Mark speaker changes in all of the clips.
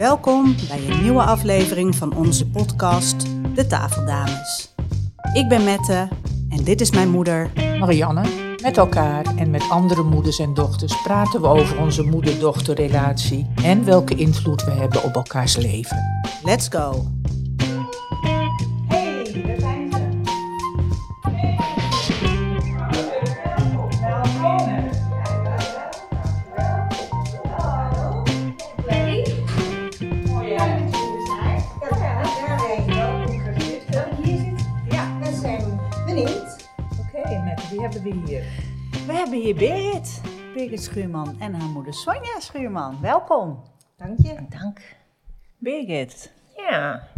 Speaker 1: Welkom bij een nieuwe aflevering van onze podcast De Tafeldames. Ik ben Mette en dit is mijn moeder.
Speaker 2: Marianne, met elkaar en met andere moeders en dochters praten we over onze moeder-dochterrelatie en welke invloed we hebben op elkaars leven.
Speaker 1: Let's go!
Speaker 2: Hebben hier
Speaker 1: Birgit. Birgit Schuurman en haar moeder Sonja Schuurman. Welkom.
Speaker 3: Dank je.
Speaker 4: Dank.
Speaker 1: Birgit,
Speaker 4: Ja,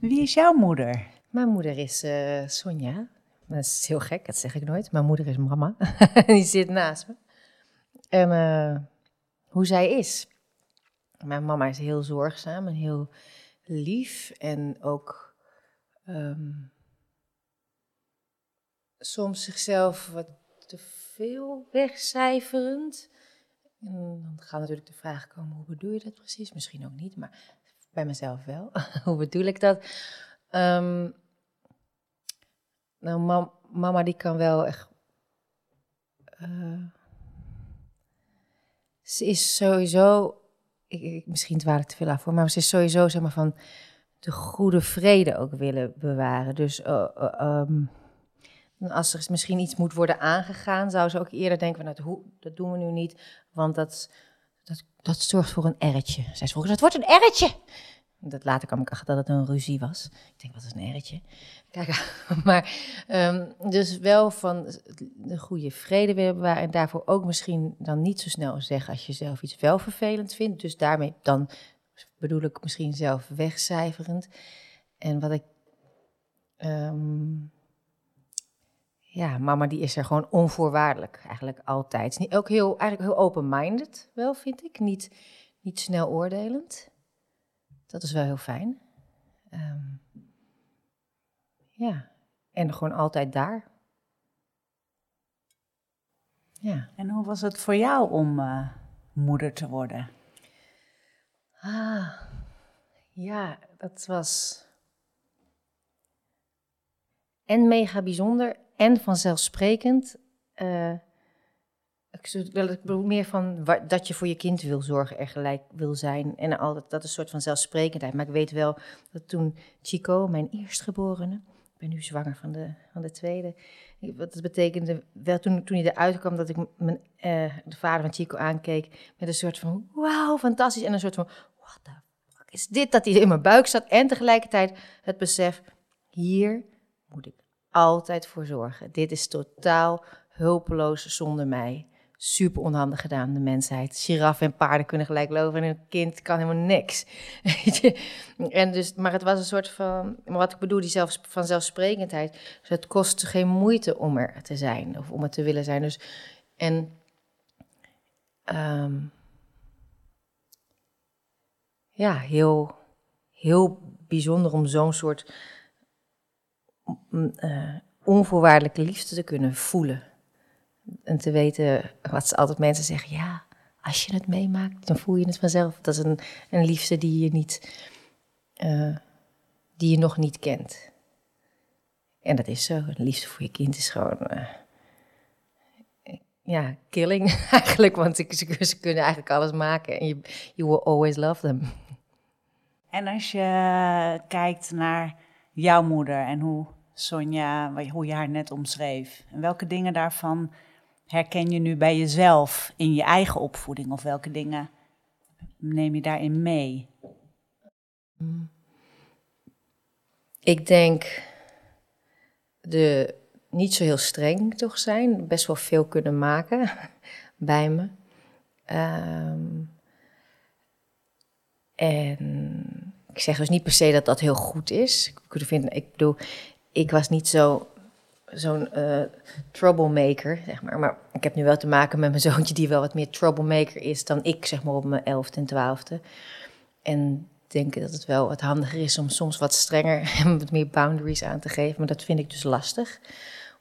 Speaker 1: wie is jouw moeder?
Speaker 4: mijn moeder is eh, Sonja. Dat is heel gek, dat zeg ik nooit. Mijn moeder is mama. Die zit naast me. En eh, hoe zij is. Mijn mama is heel zorgzaam en heel lief. En ook ehm, soms zichzelf wat te veel wegcijferend. En dan gaat natuurlijk de vraag komen, hoe bedoel je dat precies? Misschien ook niet, maar bij mezelf wel. hoe bedoel ik dat? Ehm, nou, mam- mama die kan wel echt... eh, ze is sowieso... Ik, misschien dwaal ik te veel af voor, maar ze is sowieso zeg maar van de goede vrede ook willen bewaren. Dus eh, eh, als er misschien iets moet worden aangegaan, zou ze ook eerder denken van, nou, hoe, dat doen we nu niet, want dat, dat, dat zorgt voor een erretje. Zij is vroeger, dat wordt een erretje. Dat later kwam ik achter dat het een ruzie was. Ik denk, wat is een erretje? Kijk, maar ehm, dus wel van de goede vrede willen bewaren en daarvoor ook misschien dan niet zo snel zeggen als je zelf iets wel vervelend vindt. Dus daarmee dan bedoel ik misschien zelf wegcijferend. En wat ik ehm, ja, mama die is er gewoon onvoorwaardelijk, eigenlijk altijd. Niet, ook heel, eigenlijk heel open-minded wel, vind ik. Niet, niet snel oordelend. Dat is wel heel fijn. Ehm, ja, en gewoon altijd daar. Ja.
Speaker 1: En hoe was het voor jou om eh, moeder te worden?
Speaker 4: Ah, ja, dat was en mega bijzonder en vanzelfsprekend. Eh, ik, bedoel meer van dat je voor je kind wil zorgen, er gelijk wil zijn. En altijd, dat is een soort van zelfsprekendheid. Maar ik weet wel dat toen Chico, mijn eerstgeborene, ik ben nu zwanger van de, van de tweede. Wat het betekende, wel toen, toen hij eruit kwam, dat ik mijn, eh, de vader van Chico aankeek met een soort van wauw, fantastisch. En een soort van, what the fuck is dit? Dat hij in mijn buik zat. En tegelijkertijd het besef, hier moet ik altijd voor zorgen. Dit is totaal hulpeloos zonder mij. Super onhandig gedaan, de mensheid. Giraffen en paarden kunnen gelijk lopen en een kind kan helemaal niks. En dus, maar het was een soort van, maar wat ik bedoel, die zelfs, vanzelfsprekendheid. Dus het kost geen moeite om er te zijn of om er te willen zijn. Dus, en ehm, ja, heel, heel bijzonder om zo'n soort eh, onvoorwaardelijke liefde te kunnen voelen. En te weten wat ze altijd mensen zeggen. Ja, als je het meemaakt, dan voel je het vanzelf. Dat is een, een liefde die je, niet, eh, die je nog niet kent. En dat is zo. Een liefde voor je kind is gewoon. eh, ja, killing eigenlijk. Want ze kunnen eigenlijk alles maken. En je you will always love them.
Speaker 1: En als je kijkt naar jouw moeder en hoe Sonja, hoe je haar net omschreef, en welke dingen daarvan herken je nu bij jezelf in je eigen opvoeding? Of welke dingen neem je daarin mee?
Speaker 4: Ik denk de niet zo heel streng toch zijn, best wel veel kunnen maken bij me. Ehm, en ik zeg dus niet per se dat dat heel goed is. Ik, ik bedoel, ik was niet zo zo'n eh, troublemaker, zeg maar. Maar ik heb nu wel te maken met mijn zoontje die wel wat meer troublemaker is dan ik, zeg maar, op mijn elfde en twaalfde. En denk dat het wel wat handiger is om soms wat strenger en wat meer boundaries aan te geven. Maar dat vind ik dus lastig,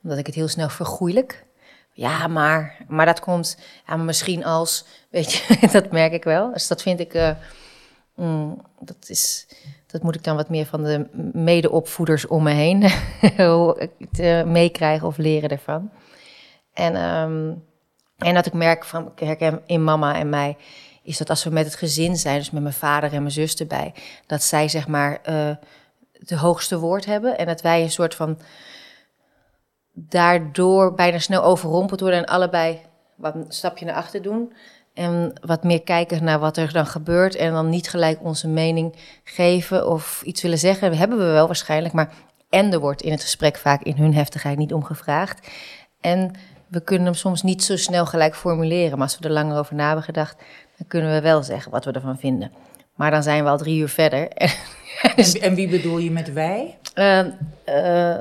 Speaker 4: omdat ik het heel snel vergoeilijk. Ja, maar, maar dat komt ja, misschien als, weet je, dat merk ik wel. Dus dat vind ik, eh, Mm, dat, is, dat moet ik dan wat meer van de medeopvoeders om me heen uh, meekrijgen of leren ervan. En, ehm, en dat ik merk van, herken in mama en mij, is dat als we met het gezin zijn, dus met mijn vader en mijn zus erbij, dat zij zeg maar uh, het hoogste woord hebben en dat wij een soort van daardoor bijna snel overrompeld worden en allebei wat een stapje naar achter doen. En wat meer kijken naar wat er dan gebeurt. En dan niet gelijk onze mening geven of iets willen zeggen. Dat hebben we wel waarschijnlijk. Maar en er wordt in het gesprek vaak in hun heftigheid niet om gevraagd. En we kunnen hem soms niet zo snel gelijk formuleren. Maar als we er langer over na hebben gedacht, dan kunnen we wel zeggen wat we ervan vinden. Maar dan zijn we al drie uur verder.
Speaker 2: En, en wie bedoel je met wij?
Speaker 4: Uh, uh,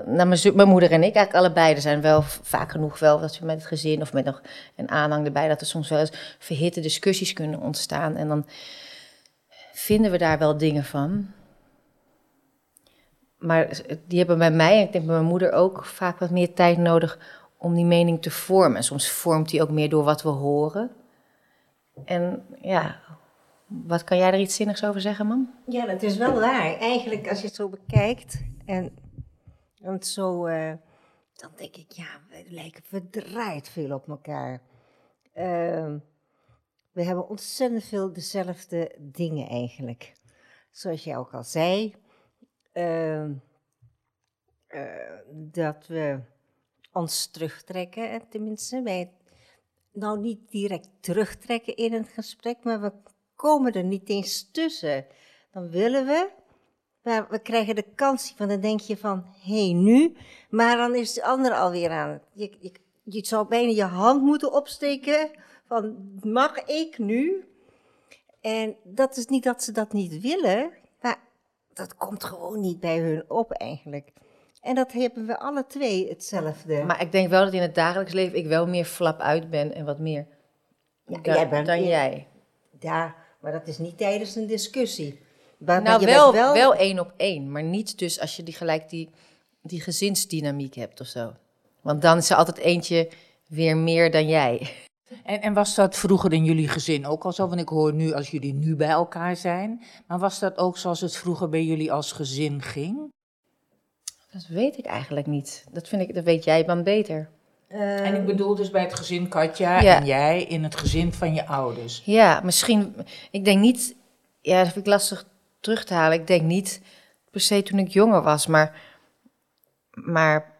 Speaker 4: nou, mijn, mijn, moeder en ik eigenlijk allebei. Er zijn wel vaak genoeg wel dat we met het gezin of met nog een aanhang erbij... dat er soms wel eens verhitte discussies kunnen ontstaan. En dan vinden we daar wel dingen van. Maar die hebben bij mij en ik denk bij mijn moeder ook vaak wat meer tijd nodig... om die mening te vormen. soms vormt die ook meer door wat we horen. En ja, wat kan jij er iets zinnigs over zeggen, man?
Speaker 3: Ja, dat is wel waar. Eigenlijk, als je het zo bekijkt en, en zo, uh, dan denk ik, ja, we lijken verdraaid veel op elkaar. Uh, we hebben ontzettend veel dezelfde dingen eigenlijk. Zoals jij ook al zei, uh, dat we ons terugtrekken, tenminste, wij nou niet direct terugtrekken in het gesprek, maar we komen er niet eens tussen. Dan willen we, maar we krijgen de kans, want dan denk je van, hé, hey, nu. Maar dan is de ander alweer aan. Je, je, je zou bijna je hand moeten opsteken van, mag ik nu? En dat is niet dat ze dat niet willen, maar dat komt gewoon niet bij hun op eigenlijk. En dat hebben we alle twee hetzelfde.
Speaker 4: Maar ik denk wel dat in het dagelijks leven ik wel meer flap uit ben en wat meer ja, jij bent, dan jij.
Speaker 3: Ja, maar dat is niet tijdens een discussie.
Speaker 4: Maar, nou, wel, wel... wel één op één. Maar niet dus als je die gelijk die, die gezinsdynamiek hebt of zo. Want dan is er altijd eentje weer meer dan jij.
Speaker 2: En, en, was dat vroeger in jullie gezin ook al zo? Want ik hoor nu als jullie nu bij elkaar zijn. Maar was dat ook zoals het vroeger bij jullie als gezin ging?
Speaker 4: Dat weet ik eigenlijk niet. Dat, vind ik, dat weet jij dan beter
Speaker 2: en ik bedoel dus bij het gezin Katja en jij in het gezin van je ouders.
Speaker 4: Ja, misschien. Ik denk niet. Ja, dat vind ik lastig terug te halen. Ik denk niet per se toen ik jonger was, maar. Maar.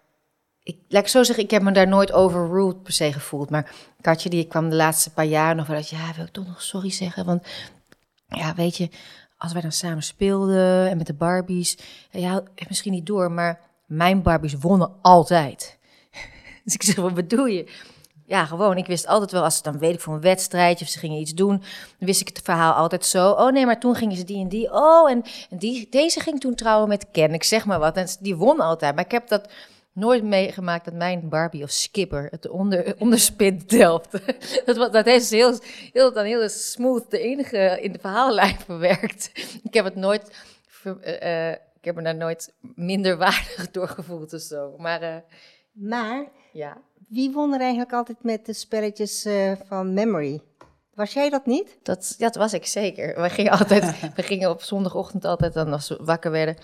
Speaker 4: Ik, laat ik zo zeggen, ik heb me daar nooit overruled per se gevoeld. Maar Katje, die kwam de laatste paar jaar nog wel uit. Ja, wil ik toch nog sorry zeggen? Want. Ja, weet je, als wij dan samen speelden en met de Barbies. Ja, misschien niet door, maar mijn Barbies wonnen altijd. Dus ik zeg, wat bedoel je? Ja, gewoon. Ik wist altijd wel, als ze dan weet ik voor een wedstrijdje of ze gingen iets doen, wist ik het verhaal altijd zo. Oh nee, maar toen gingen ze die en die. Oh, en, die, deze ging toen trouwen met Ken. Ik zeg maar wat. En die won altijd. Maar ik heb dat nooit meegemaakt dat mijn Barbie of Skipper het onder, onderspin delft. dat, dat heeft heel, heel, dan heel smooth de enige in de verhaallijn verwerkt. ik heb het nooit... Uh, ik heb me daar nooit minder waardig door gevoeld of zo. Maar... Uh,
Speaker 3: maar ja. wie won er eigenlijk altijd met de spelletjes uh, van Memory? Was jij dat niet?
Speaker 4: Dat, dat was ik zeker. We gingen altijd, we gingen op zondagochtend altijd, dan als we wakker werden.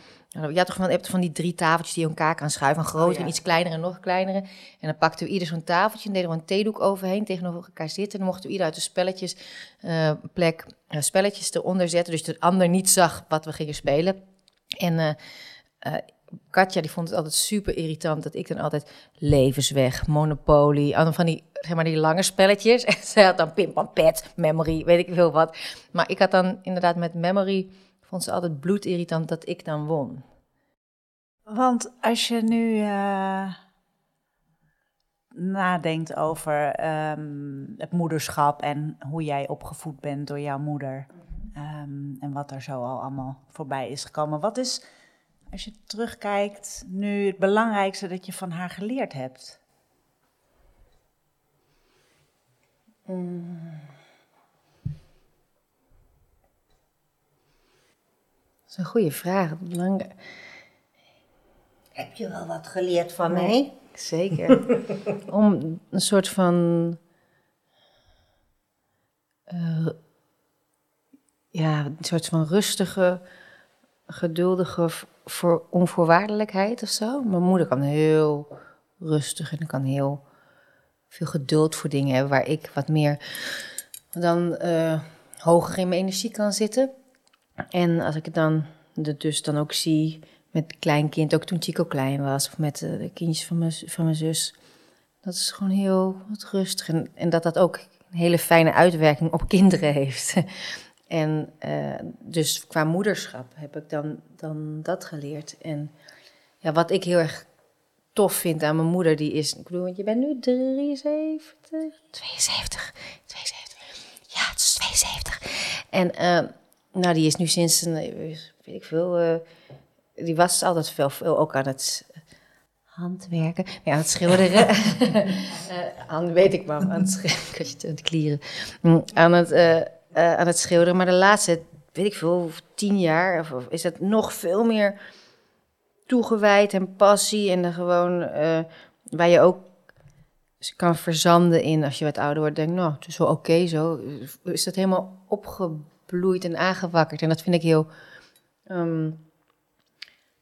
Speaker 4: Ja, toch van, je hebt van die drie tafeltjes die je elkaar kan schuiven. Een groter, oh, en iets kleinere en nog kleinere. En dan pakten we ieder zo'n tafeltje en deden we een theedoek overheen tegenover elkaar zitten. En dan mochten we ieder uit de spelletjes uh, plek uh, spelletjes eronder zetten. Dus de ander niet zag wat we gingen spelen. En Katja die vond het altijd super irritant dat ik dan altijd levensweg, Monopoly, van die, zeg maar die lange spelletjes. En zij had dan Pim Pam Pet, Memory, weet ik veel wat. Maar ik had dan inderdaad met Memory, vond ze altijd bloedirritant dat ik dan won.
Speaker 1: Want als je nu uh, nadenkt over ehm, het moederschap en hoe jij opgevoed bent door jouw moeder. Um, en wat er zo al allemaal voorbij is gekomen. Wat is als je terugkijkt, nu het belangrijkste dat je van haar geleerd hebt?
Speaker 4: Mm. Dat is een goede vraag. Belang...
Speaker 3: Heb je wel wat geleerd van mij?
Speaker 4: Zeker. Om een soort van. Uh, ja, een soort van rustige, geduldige voor onvoorwaardelijkheid of zo. Mijn moeder kan heel rustig en kan heel veel geduld voor dingen hebben waar ik wat meer dan uh, hoger in mijn energie kan zitten. En als ik het dan dus dan ook zie met kleinkind, ook toen Chico klein was, of met uh, de kindjes van mijn, van mijn zus. Dat is gewoon heel wat rustig. En, en dat dat ook een hele fijne uitwerking op kinderen heeft. En uh, dus qua moederschap heb ik dan, dan dat geleerd. En ja, wat ik heel erg tof vind aan mijn moeder, die is... Ik bedoel, want je bent nu 73? 72. 72. Ja, het is 72. En uh, nou, die is nu sinds een, weet ik veel... Uh, die was altijd veel, veel ook aan het handwerken. Ja, aan het schilderen. uh, aan, weet ik maar, aan het schilderen. aan het klieren. Mm, aan het, uh, aan het schilderen. Maar de laatste, weet ik veel, tien jaar... Of, is het nog veel meer toegewijd en passie. En dan gewoon uh, waar je ook kan verzanden in als je wat ouder wordt. Denk, nou, het is wel oké zo. Is dat helemaal opgebloeid en aangewakkerd. En dat vind ik heel um,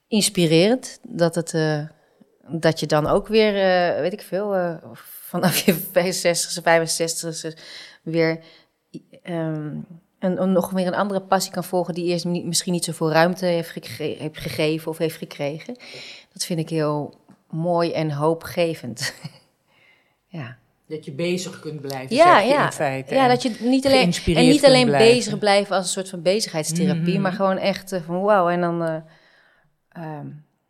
Speaker 4: inspirerend. Dat, het, uh, dat je dan ook weer, weet ik veel, vanaf je 65, 65 weer... Um, en nog weer een andere passie kan volgen die eerst niet, misschien niet zoveel ruimte heeft, gege heeft gegeven of heeft gekregen. Dat vind ik heel mooi en hoopgevend. ja.
Speaker 2: Dat je bezig kunt blijven, ja, je
Speaker 4: ja.
Speaker 2: in feite.
Speaker 4: Ja, dat je niet alleen, en niet alleen bezig blijven als een soort van bezigheidstherapie, mm -hmm. maar gewoon echt uh, van wauw. En dan uh, uh,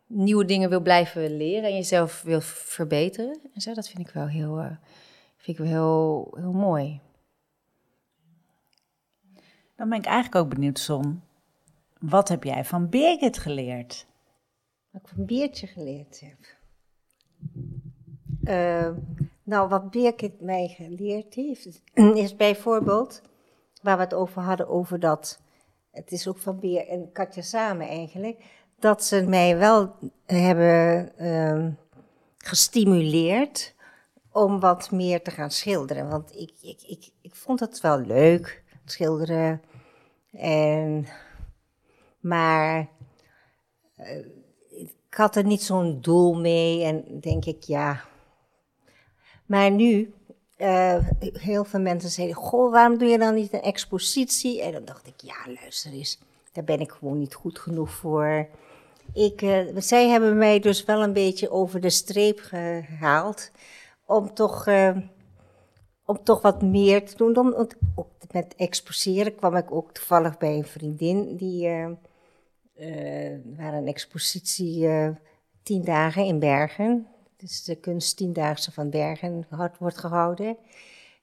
Speaker 4: nieuwe dingen wil blijven leren en jezelf wil verbeteren. En zo, dat vind ik wel heel, uh, vind ik wel heel, heel mooi.
Speaker 1: Dan ben ik eigenlijk ook benieuwd, Son. Wat heb jij van Birgit geleerd?
Speaker 3: Wat ik van Beertje geleerd heb? Uh, nou, wat Birgit mij geleerd heeft, is bijvoorbeeld, waar we het over hadden, over dat, het is ook van Beer en Katja samen eigenlijk, dat ze mij wel hebben uh, gestimuleerd om wat meer te gaan schilderen. Want ik, ik, ik, ik vond het wel leuk, schilderen. En, maar uh, ik had er niet zo'n doel mee en denk ik, ja. Maar nu, uh, heel veel mensen zeiden, goh, waarom doe je dan niet een expositie? En dan dacht ik, ja, luister eens, daar ben ik gewoon niet goed genoeg voor. Ik, uh, zij hebben mij dus wel een beetje over de streep gehaald om toch om toch wat meer te doen. Dan, met exposeren kwam ik ook toevallig bij een vriendin. Die uh, uh, waar een expositie uh, tien dagen in Bergen. Dus de kunst tiendaagse van Bergen wordt gehouden.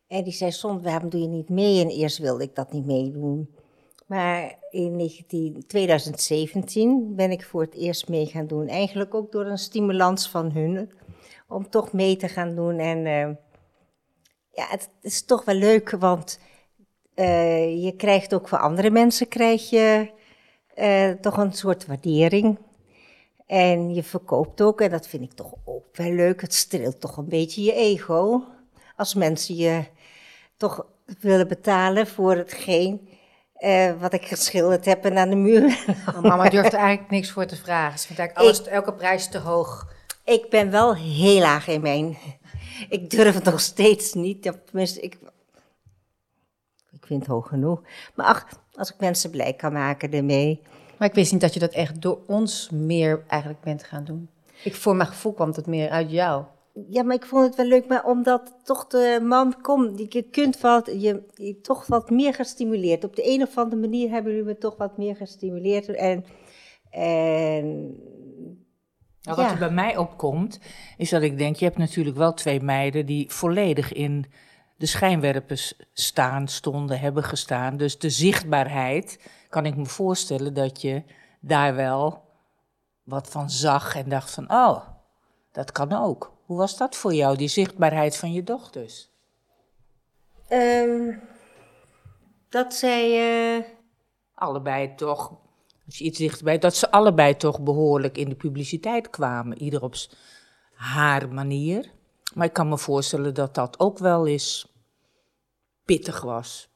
Speaker 3: En die zei, soms waarom doe je niet mee? En eerst wilde ik dat niet meedoen. Maar in 19, 2017 ben ik voor het eerst mee gaan doen. Eigenlijk ook door een stimulans van hun. Om toch mee te gaan doen en ja, het is toch wel leuk, want uh, je krijgt ook voor andere mensen krijg je uh, toch een soort waardering. En je verkoopt ook, en dat vind ik toch ook wel leuk. Het streelt toch een beetje je ego. Als mensen je toch willen betalen voor hetgeen uh, wat ik geschilderd heb en aan de muur.
Speaker 4: Oh, mama durft er eigenlijk niks voor te vragen. Ze vindt eigenlijk alles, ik, elke prijs te hoog.
Speaker 3: Ik ben wel heel laag in mijn ik durf het nog steeds niet. Tenminste, ik, ik vind het hoog genoeg. Maar ach, als ik mensen blij kan maken ermee.
Speaker 4: Maar ik wist niet dat je dat echt door ons meer eigenlijk bent gaan doen. Ik, voor mijn gevoel kwam het meer uit jou.
Speaker 3: Ja, maar ik vond het wel leuk, maar omdat toch de man komt, je kunt wat, je, je toch wat meer gestimuleerd. Op de een of andere manier hebben jullie me toch wat meer gestimuleerd. En, en
Speaker 2: nou, wat ja. er bij mij opkomt, is dat ik denk, je hebt natuurlijk wel twee meiden die volledig in de schijnwerpers staan, stonden, hebben gestaan. Dus de zichtbaarheid, kan ik me voorstellen dat je daar wel wat van zag en dacht van, oh, dat kan ook. Hoe was dat voor jou, die zichtbaarheid van je dochters?
Speaker 3: Um, dat zij... Uh...
Speaker 2: Allebei toch als iets dat ze allebei toch behoorlijk in de publiciteit kwamen, ieder op haar manier. Maar ik kan me voorstellen dat dat ook wel eens pittig was.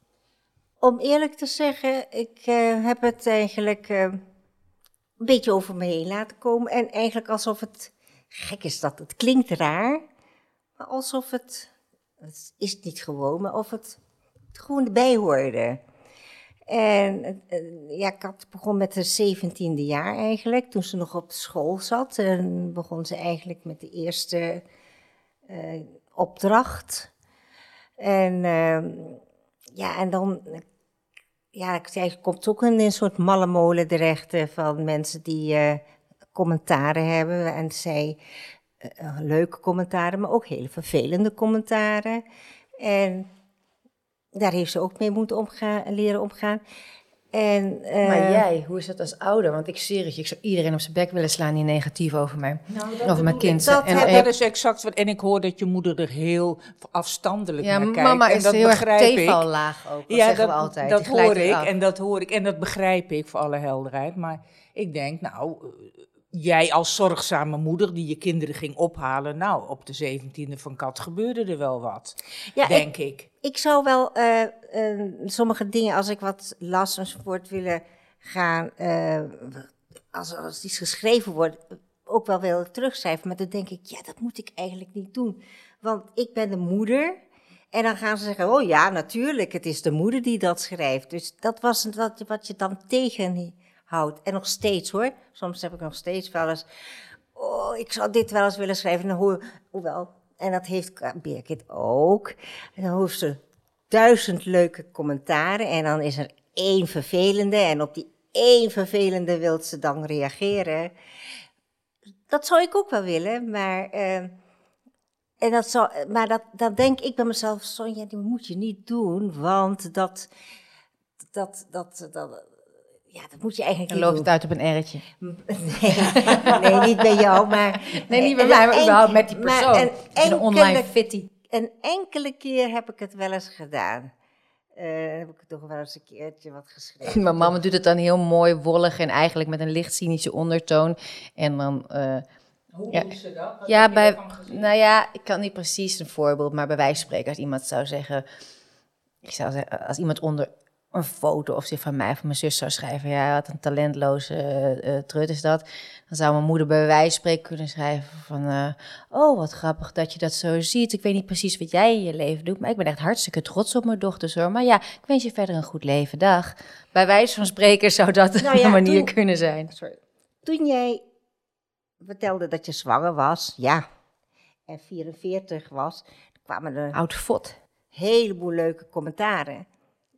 Speaker 3: om eerlijk te zeggen, ik eh, heb het eigenlijk eh, een beetje over me heen laten komen. En eigenlijk alsof het, gek is dat, het klinkt raar, maar alsof het, het is niet gewoon, maar of het gewoon erbij hoorde. En eh, ja, had begon met haar zeventiende jaar eigenlijk, toen ze nog op school zat. En begon ze eigenlijk met de eerste eh, opdracht. En ehm, ja, en dan, ja, komt ook een soort malle molen terecht eh, van mensen die commentaren hebben. En zij, leuke commentaren, maar ook hele vervelende commentaren. En daar heeft ze ook mee moeten omgaan, leren omgaan. En, eh,
Speaker 4: Maar jij, hoe is dat als ouder? Want ik zie het, je, ik zou iedereen op zijn bek willen slaan die negatief over mij, over mijn kind.
Speaker 3: dat
Speaker 4: en,
Speaker 2: Dat is exact wat. En ik hoor dat je moeder er heel afstandelijk
Speaker 4: ja,
Speaker 2: naar kijkt.
Speaker 4: mama
Speaker 2: en
Speaker 4: is
Speaker 2: dat
Speaker 4: heel
Speaker 2: begrijp
Speaker 4: tevallaag ook, dat
Speaker 2: Ja,
Speaker 4: zeggen
Speaker 2: dat,
Speaker 4: we altijd.
Speaker 2: dat hoor ik en dat hoor ik en dat begrijp ik voor alle helderheid. Maar ik denk, nou, eh, jij als zorgzame moeder die je kinderen ging ophalen, nou, op de zeventiende van Kat gebeurde er wel wat,
Speaker 3: ja,
Speaker 2: denk ik.
Speaker 3: ik zou wel eh, eh, sommige dingen, als ik wat las enzovoort, willen gaan, eh, als, als iets geschreven wordt, ook wel willen terugschrijven. Maar dan denk ik, ja, dat moet ik eigenlijk niet doen. Want ik ben de moeder. En dan gaan ze zeggen, oh ja, natuurlijk, het is de moeder die dat schrijft. Dus dat was wat, wat je dan tegenhoudt. En nog steeds hoor, soms heb ik nog steeds wel eens, oh, ik zou dit wel eens willen schrijven. En hoor, hoewel, en dat heeft Birgit ook. En dan hoeft ze duizend leuke commentaren en dan is er één vervelende. En op die één vervelende wil ze dan reageren. Dat zou ik ook wel willen, maar... eh, en dat zou, maar dat, dat denk ik bij mezelf, Sonja, die moet je niet doen, want dat, dat, dat, dat, ja, dat moet je eigenlijk
Speaker 4: Dan
Speaker 3: niet
Speaker 4: loopt het uit op een erretje.
Speaker 3: Nee, nee, niet bij jou, maar...
Speaker 4: Nee, niet bij
Speaker 3: en
Speaker 4: mij, maar überhaupt met die
Speaker 3: maar
Speaker 4: persoon.
Speaker 3: een
Speaker 4: Een online
Speaker 3: enkele-
Speaker 4: fitty.
Speaker 3: Een enkele keer heb ik het wel eens gedaan. Eh, heb ik toch wel eens een keertje wat geschreven.
Speaker 4: Mijn mama doet het dan heel mooi, wollig en eigenlijk met een licht cynische ondertoon. En dan... eh,
Speaker 2: Hoe
Speaker 4: Ja.
Speaker 2: doen ze dat? Wat
Speaker 4: Ja,
Speaker 2: heb je
Speaker 4: bij, nou ja, ik kan niet precies een voorbeeld, maar bij wijze van spreken, als iemand zou zeggen, ik zou zeggen, als iemand onder een foto of zich van mij of van mijn zus zou schrijven, ja, wat een talentloze eh, trut is dat, dan zou mijn moeder bij wijze van spreken kunnen schrijven van, eh, oh, wat grappig dat je dat zo ziet. Ik weet niet precies wat jij in je leven doet, maar ik ben echt hartstikke trots op mijn dochters hoor. Maar ja, ik wens je verder een goed leven, dag. Bij wijze van spreken zou dat
Speaker 3: Nou ja,
Speaker 4: een manier
Speaker 3: toen-
Speaker 4: kunnen zijn.
Speaker 3: Toen jij vertelde dat je zwanger was, ja, en 44 was, kwamen er
Speaker 4: Oud fot.
Speaker 3: heleboel leuke commentaren.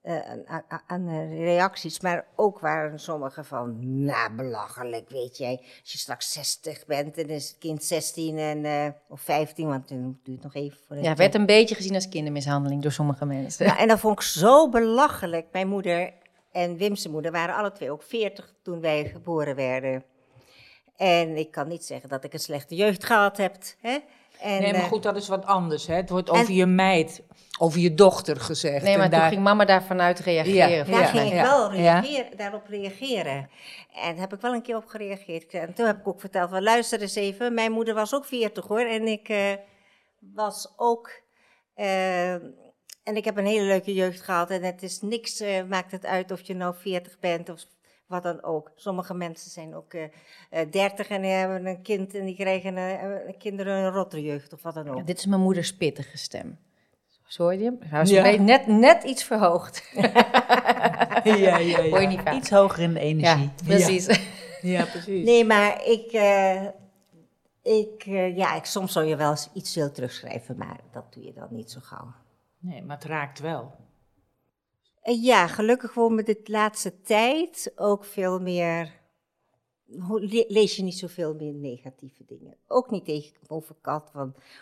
Speaker 3: Eh, aan, reacties, maar ook waren sommige van, nou, belachelijk, weet jij. Als je straks 60 bent en is het kind 16 en, eh, of 15, want dan duurt nog even voor
Speaker 4: Ja, werd een beetje gezien als kindermishandeling door sommige mensen.
Speaker 3: Ja, en dat vond ik zo belachelijk. Mijn moeder en Wim's moeder waren alle twee ook 40 toen wij geboren werden. En ik kan niet zeggen dat ik een slechte jeugd gehad heb. Hè? En,
Speaker 2: Nee, maar
Speaker 3: eh,
Speaker 2: goed, dat is wat anders. Hè? Het wordt
Speaker 3: en-
Speaker 2: over je meid, over je dochter gezegd.
Speaker 4: Nee, maar
Speaker 2: En
Speaker 4: toen
Speaker 2: daar-
Speaker 4: ging mama daar vanuit reageren.
Speaker 2: Ja,
Speaker 3: daar
Speaker 2: ja,
Speaker 3: ging ik wel
Speaker 2: ja.
Speaker 3: reageren, daarop reageren. En daar heb ik wel een keer op gereageerd. En toen heb ik ook verteld, van, luister eens even, mijn moeder was ook 40 hoor. En ik eh, was ook... eh, en ik heb een hele leuke jeugd gehad. En het is niks, maakt het uit of je nou 40 bent of wat dan ook. Sommige mensen zijn ook eh eh, 30 en die hebben een kind en die krijgen eh, kinderen een rotte jeugd of wat dan ook.
Speaker 4: Ja, dit is mijn moeders pittige stem. Zo hoor je hem? Hij was
Speaker 2: Ja.
Speaker 4: een beetje net, net iets verhoogd.
Speaker 1: Ja, ja, ja.
Speaker 4: Hoor je niet vaak.
Speaker 1: Iets hoger in de
Speaker 4: Ja,
Speaker 1: energie.
Speaker 4: precies.
Speaker 2: Ja, precies.
Speaker 3: Nee, maar ik, eh, ik, eh, ja, ik, soms zou je wel eens iets wil terugschrijven, maar dat doe je dan niet zo gauw.
Speaker 2: Nee, maar het raakt wel.
Speaker 3: Eh, ja, gelukkig gewoon met de laatste tijd ook veel meer, lees je niet zoveel meer negatieve dingen. Ook niet tegen, over kat,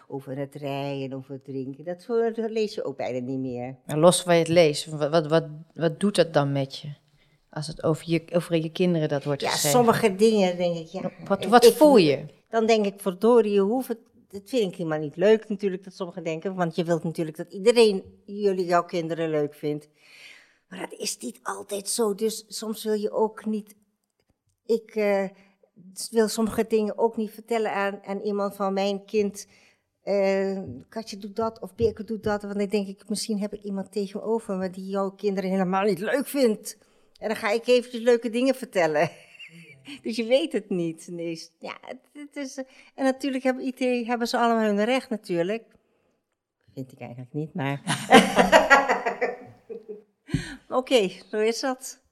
Speaker 3: over het rijden, over het drinken. Dat, lees je ook bijna niet meer.
Speaker 4: Maar los van je het leest, wat, wat, wat, wat doet dat dan met je? Als het over je, over je kinderen dat wordt
Speaker 3: Ja,
Speaker 4: geschreven.
Speaker 3: sommige dingen denk ik, ja.
Speaker 4: Wat, wat
Speaker 3: ik-
Speaker 4: voel je?
Speaker 3: Dan denk ik, verdorie, je hoeft het... Dat vind ik helemaal niet leuk natuurlijk, dat sommigen denken. Want je wilt natuurlijk dat iedereen jullie, jouw kinderen leuk vindt. Maar dat is niet altijd zo. Dus soms wil je ook niet... Ik eh, wil sommige dingen ook niet vertellen aan, aan iemand van mijn kind... eh, Katje doet dat of Birke doet dat. Want dan denk ik, misschien heb ik iemand tegenover me die jouw kinderen helemaal niet leuk vindt. En dan ga ik eventjes leuke dingen vertellen. dus je weet het niet. Nee, ja, het, is, en natuurlijk hebben, IT, hebben ze allemaal hun recht natuurlijk. Vind ik eigenlijk niet, maar... Oké, zo is dat.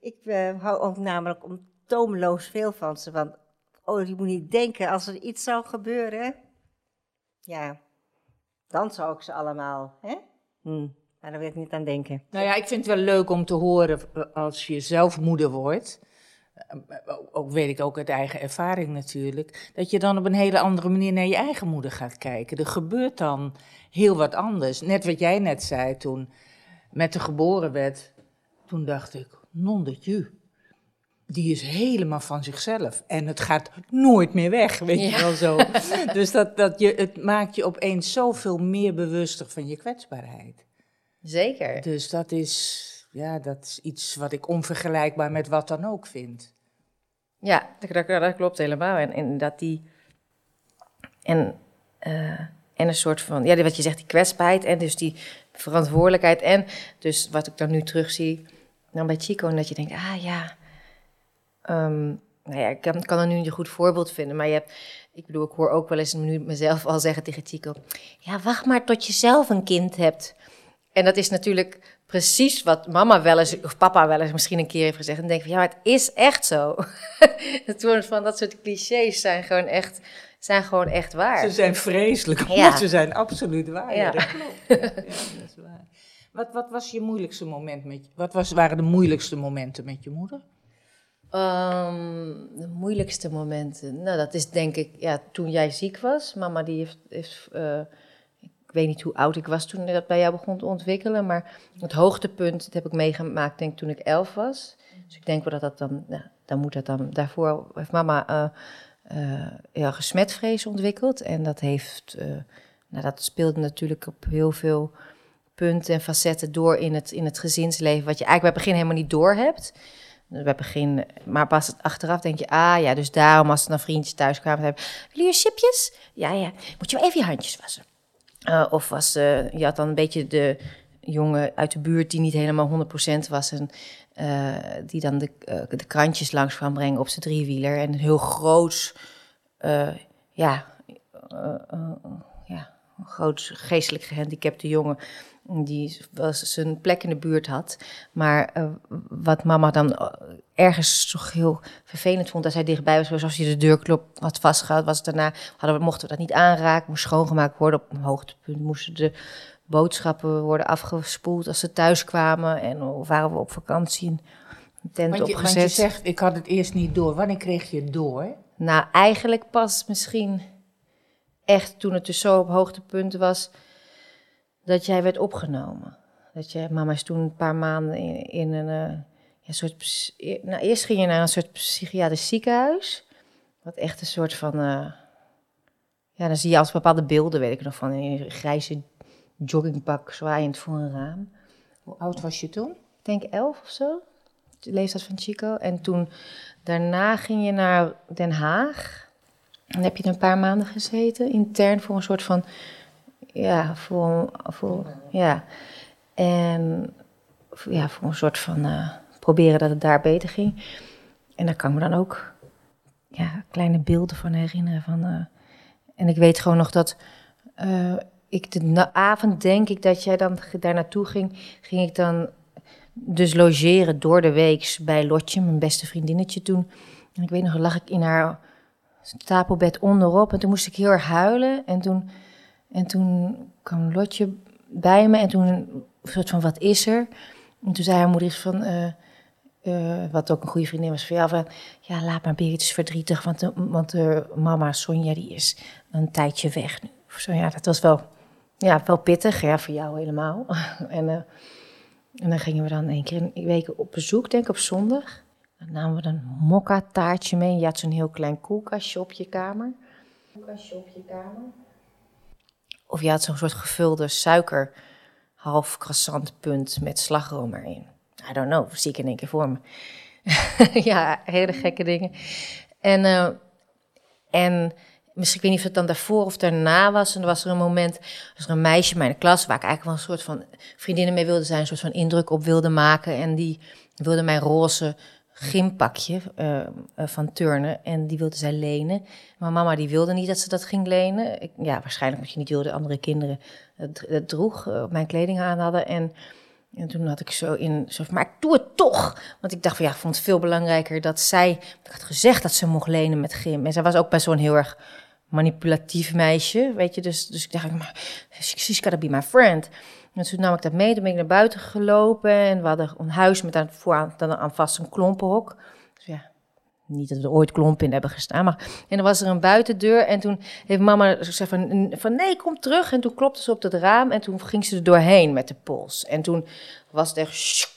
Speaker 3: Ik uh, hou ook namelijk om tomeloos veel van ze. Want, oh, je moet niet denken, als er iets zou gebeuren... Ja, dan zou ik ze allemaal, hè? Hm. Maar daar wil ik niet aan denken.
Speaker 2: Nou ja, ik vind het wel leuk om te horen als je zelf moeder wordt. Eh, ook weet ik ook uit eigen ervaring natuurlijk. Dat je dan op een hele andere manier naar je eigen moeder gaat kijken. Er gebeurt dan heel wat anders. Net wat jij net zei toen met de geboren werd. Toen dacht ik, non de ju die is helemaal van zichzelf. En het gaat nooit meer weg, weet je wel zo. dus dat, dat je, het maakt je opeens zoveel meer bewuster van je kwetsbaarheid.
Speaker 4: Zeker.
Speaker 2: Dus dat is, ja, dat is iets wat ik onvergelijkbaar met wat dan ook vind.
Speaker 4: Ja, dat, dat klopt helemaal. En, en dat die... En, uh, en een soort van, ja, wat je zegt, die kwetsbaarheid en dus die verantwoordelijkheid. En dus wat ik dan nu terugzie, dan bij Chico, dat je denkt, ah ja, Um, nou ja, ik kan, er nu een goed voorbeeld vinden, maar je hebt, ik bedoel, ik hoor ook wel eens nu mezelf al zeggen tegen Chico: Ja, wacht maar tot je zelf een kind hebt. En dat is natuurlijk precies wat mama wel eens, of papa wel eens misschien een keer heeft gezegd. En denk van ja, het is echt zo. het van dat soort clichés zijn gewoon echt, zijn gewoon echt waar.
Speaker 2: Ze zijn vreselijk, maar ze zijn absoluut waar. Ja, dat klopt. Ja, dat is waar. Wat, wat was je moeilijkste moment met Wat was, waren de moeilijkste momenten met je moeder?
Speaker 4: Um, de moeilijkste momenten. Nou, dat is denk ik ja, toen jij ziek was. Mama die heeft. heeft uh, ik weet niet hoe oud ik was toen dat bij jou begon te ontwikkelen. Maar het hoogtepunt dat heb ik meegemaakt, denk ik, toen ik elf was. Dus ik denk wel dat dat dan. Nou, dan moet dat dan. Daarvoor heeft mama uh, ja, gesmetvrees ontwikkeld. En dat heeft. nou, dat speelde natuurlijk op heel veel punten en facetten door in het, in het gezinsleven. Wat je eigenlijk bij het begin helemaal niet door hebt bij begin, maar pas achteraf denk je, ah ja, dus daarom als er dan vriendjes thuis kwamen, hebben, wil je chipjes? Ja, ja, moet je wel even je handjes wassen. Uh, of was, je had dan een beetje de jongen uit de buurt die niet helemaal 100% was en uh, die dan de, de krantjes langs kwam brengen op zijn driewieler en een heel groot, ja, ja, een groot geestelijk gehandicapte jongen die was zijn plek in de buurt had. Maar wat mama dan eh, ergens toch heel vervelend vond, dat hij dichtbij was, zoals als je de deurklop had vastgehouden, was daarna, hadden we, mochten we dat niet aanraken, moest schoongemaakt worden. Op een hoogtepunt moesten de boodschappen worden afgespoeld als ze thuis kwamen. En of waren we op vakantie een tent want je, opgezet.
Speaker 2: Want je zegt, ik had het eerst niet door. Wanneer kreeg je het door?
Speaker 4: Nou, eigenlijk pas misschien echt toen het dus zo op hoogtepunt was dat jij werd opgenomen. Dat je, mama is toen een paar maanden in, in een uh, ja, soort. Nou, eerst ging je naar een soort psychiatrisch ziekenhuis. Wat echt een soort van. Uh, ja, dan zie je als bepaalde beelden, weet ik nog, van een grijze joggingpak zwaaiend voor een raam.
Speaker 2: Hoe oud was je toen?
Speaker 4: Ik denk elf of zo. De leeftijd van Chico. En toen, daarna ging je naar Den Haag. Dan heb je een paar maanden gezeten, intern voor een soort van ja, voor, voor, ja. En ja, voor een soort van uh, proberen dat het daar beter ging. En daar kan ik me dan ook ja, kleine beelden van herinneren. Van, uh, en ik weet gewoon nog dat uh, ik de avond, denk ik, dat jij dan daar naartoe ging, ging ik dan dus logeren door de week bij Lotje, mijn beste vriendinnetje toen. En ik weet nog, lag ik in haar stapelbed onderop en toen moest ik heel erg huilen. En toen en toen kwam Lotje bij me en toen soort van, wat is er? En toen zei haar moeder van, uh, uh, wat ook een goede vriendin was van jou, van, ja, laat maar Berit, is verdrietig, want, de, want de mama Sonja, die is een tijdje weg nu. Zo, ja, dat was wel, ja, wel pittig, ja, voor jou helemaal. en, uh, en dan gingen we dan één keer in week op bezoek, denk ik, op zondag. Dan namen we een mokka taartje mee. Je had zo'n heel klein koelkastje op je kamer. Koelkastje op je kamer. Of je had zo'n soort gevulde suiker, half croissant punt met slagroom erin. I don't know, zie ik in één keer voor me. ja, hele gekke dingen. En, uh, en Misschien, ik weet niet of het dan daarvoor of daarna was. En er was er een moment, was er een meisje in mijn klas... waar ik eigenlijk wel een soort van vriendinnen mee wilde zijn... een soort van indruk op wilde maken. En die wilde mijn roze gympakje uh, van turnen. En die wilde zij lenen. Mijn mama die wilde niet dat ze dat ging lenen. Ik, ja, waarschijnlijk omdat je niet wilde andere kinderen het, droeg... Uh, mijn kleding aan hadden. En... En toen had ik zo in, maar ik doe het toch. Want ik dacht van ja, ik vond het veel belangrijker dat zij, ik had gezegd dat ze mocht lenen met gym. En zij was ook best zo'n heel erg manipulatief meisje, weet je. Dus, dus ik dacht, maar she's gotta be my friend. En toen nam ik dat mee, toen ben ik naar buiten gelopen. En we hadden een huis met aan, vooraan dan aan vast een klompenhok. Dus ja, niet dat we er ooit klompen in hebben gestaan. Maar, en dan was er een buitendeur. En toen heeft mama gezegd van, van nee, kom terug. En toen klopte ze op het raam. En toen ging ze er doorheen met de pols. En toen was het echt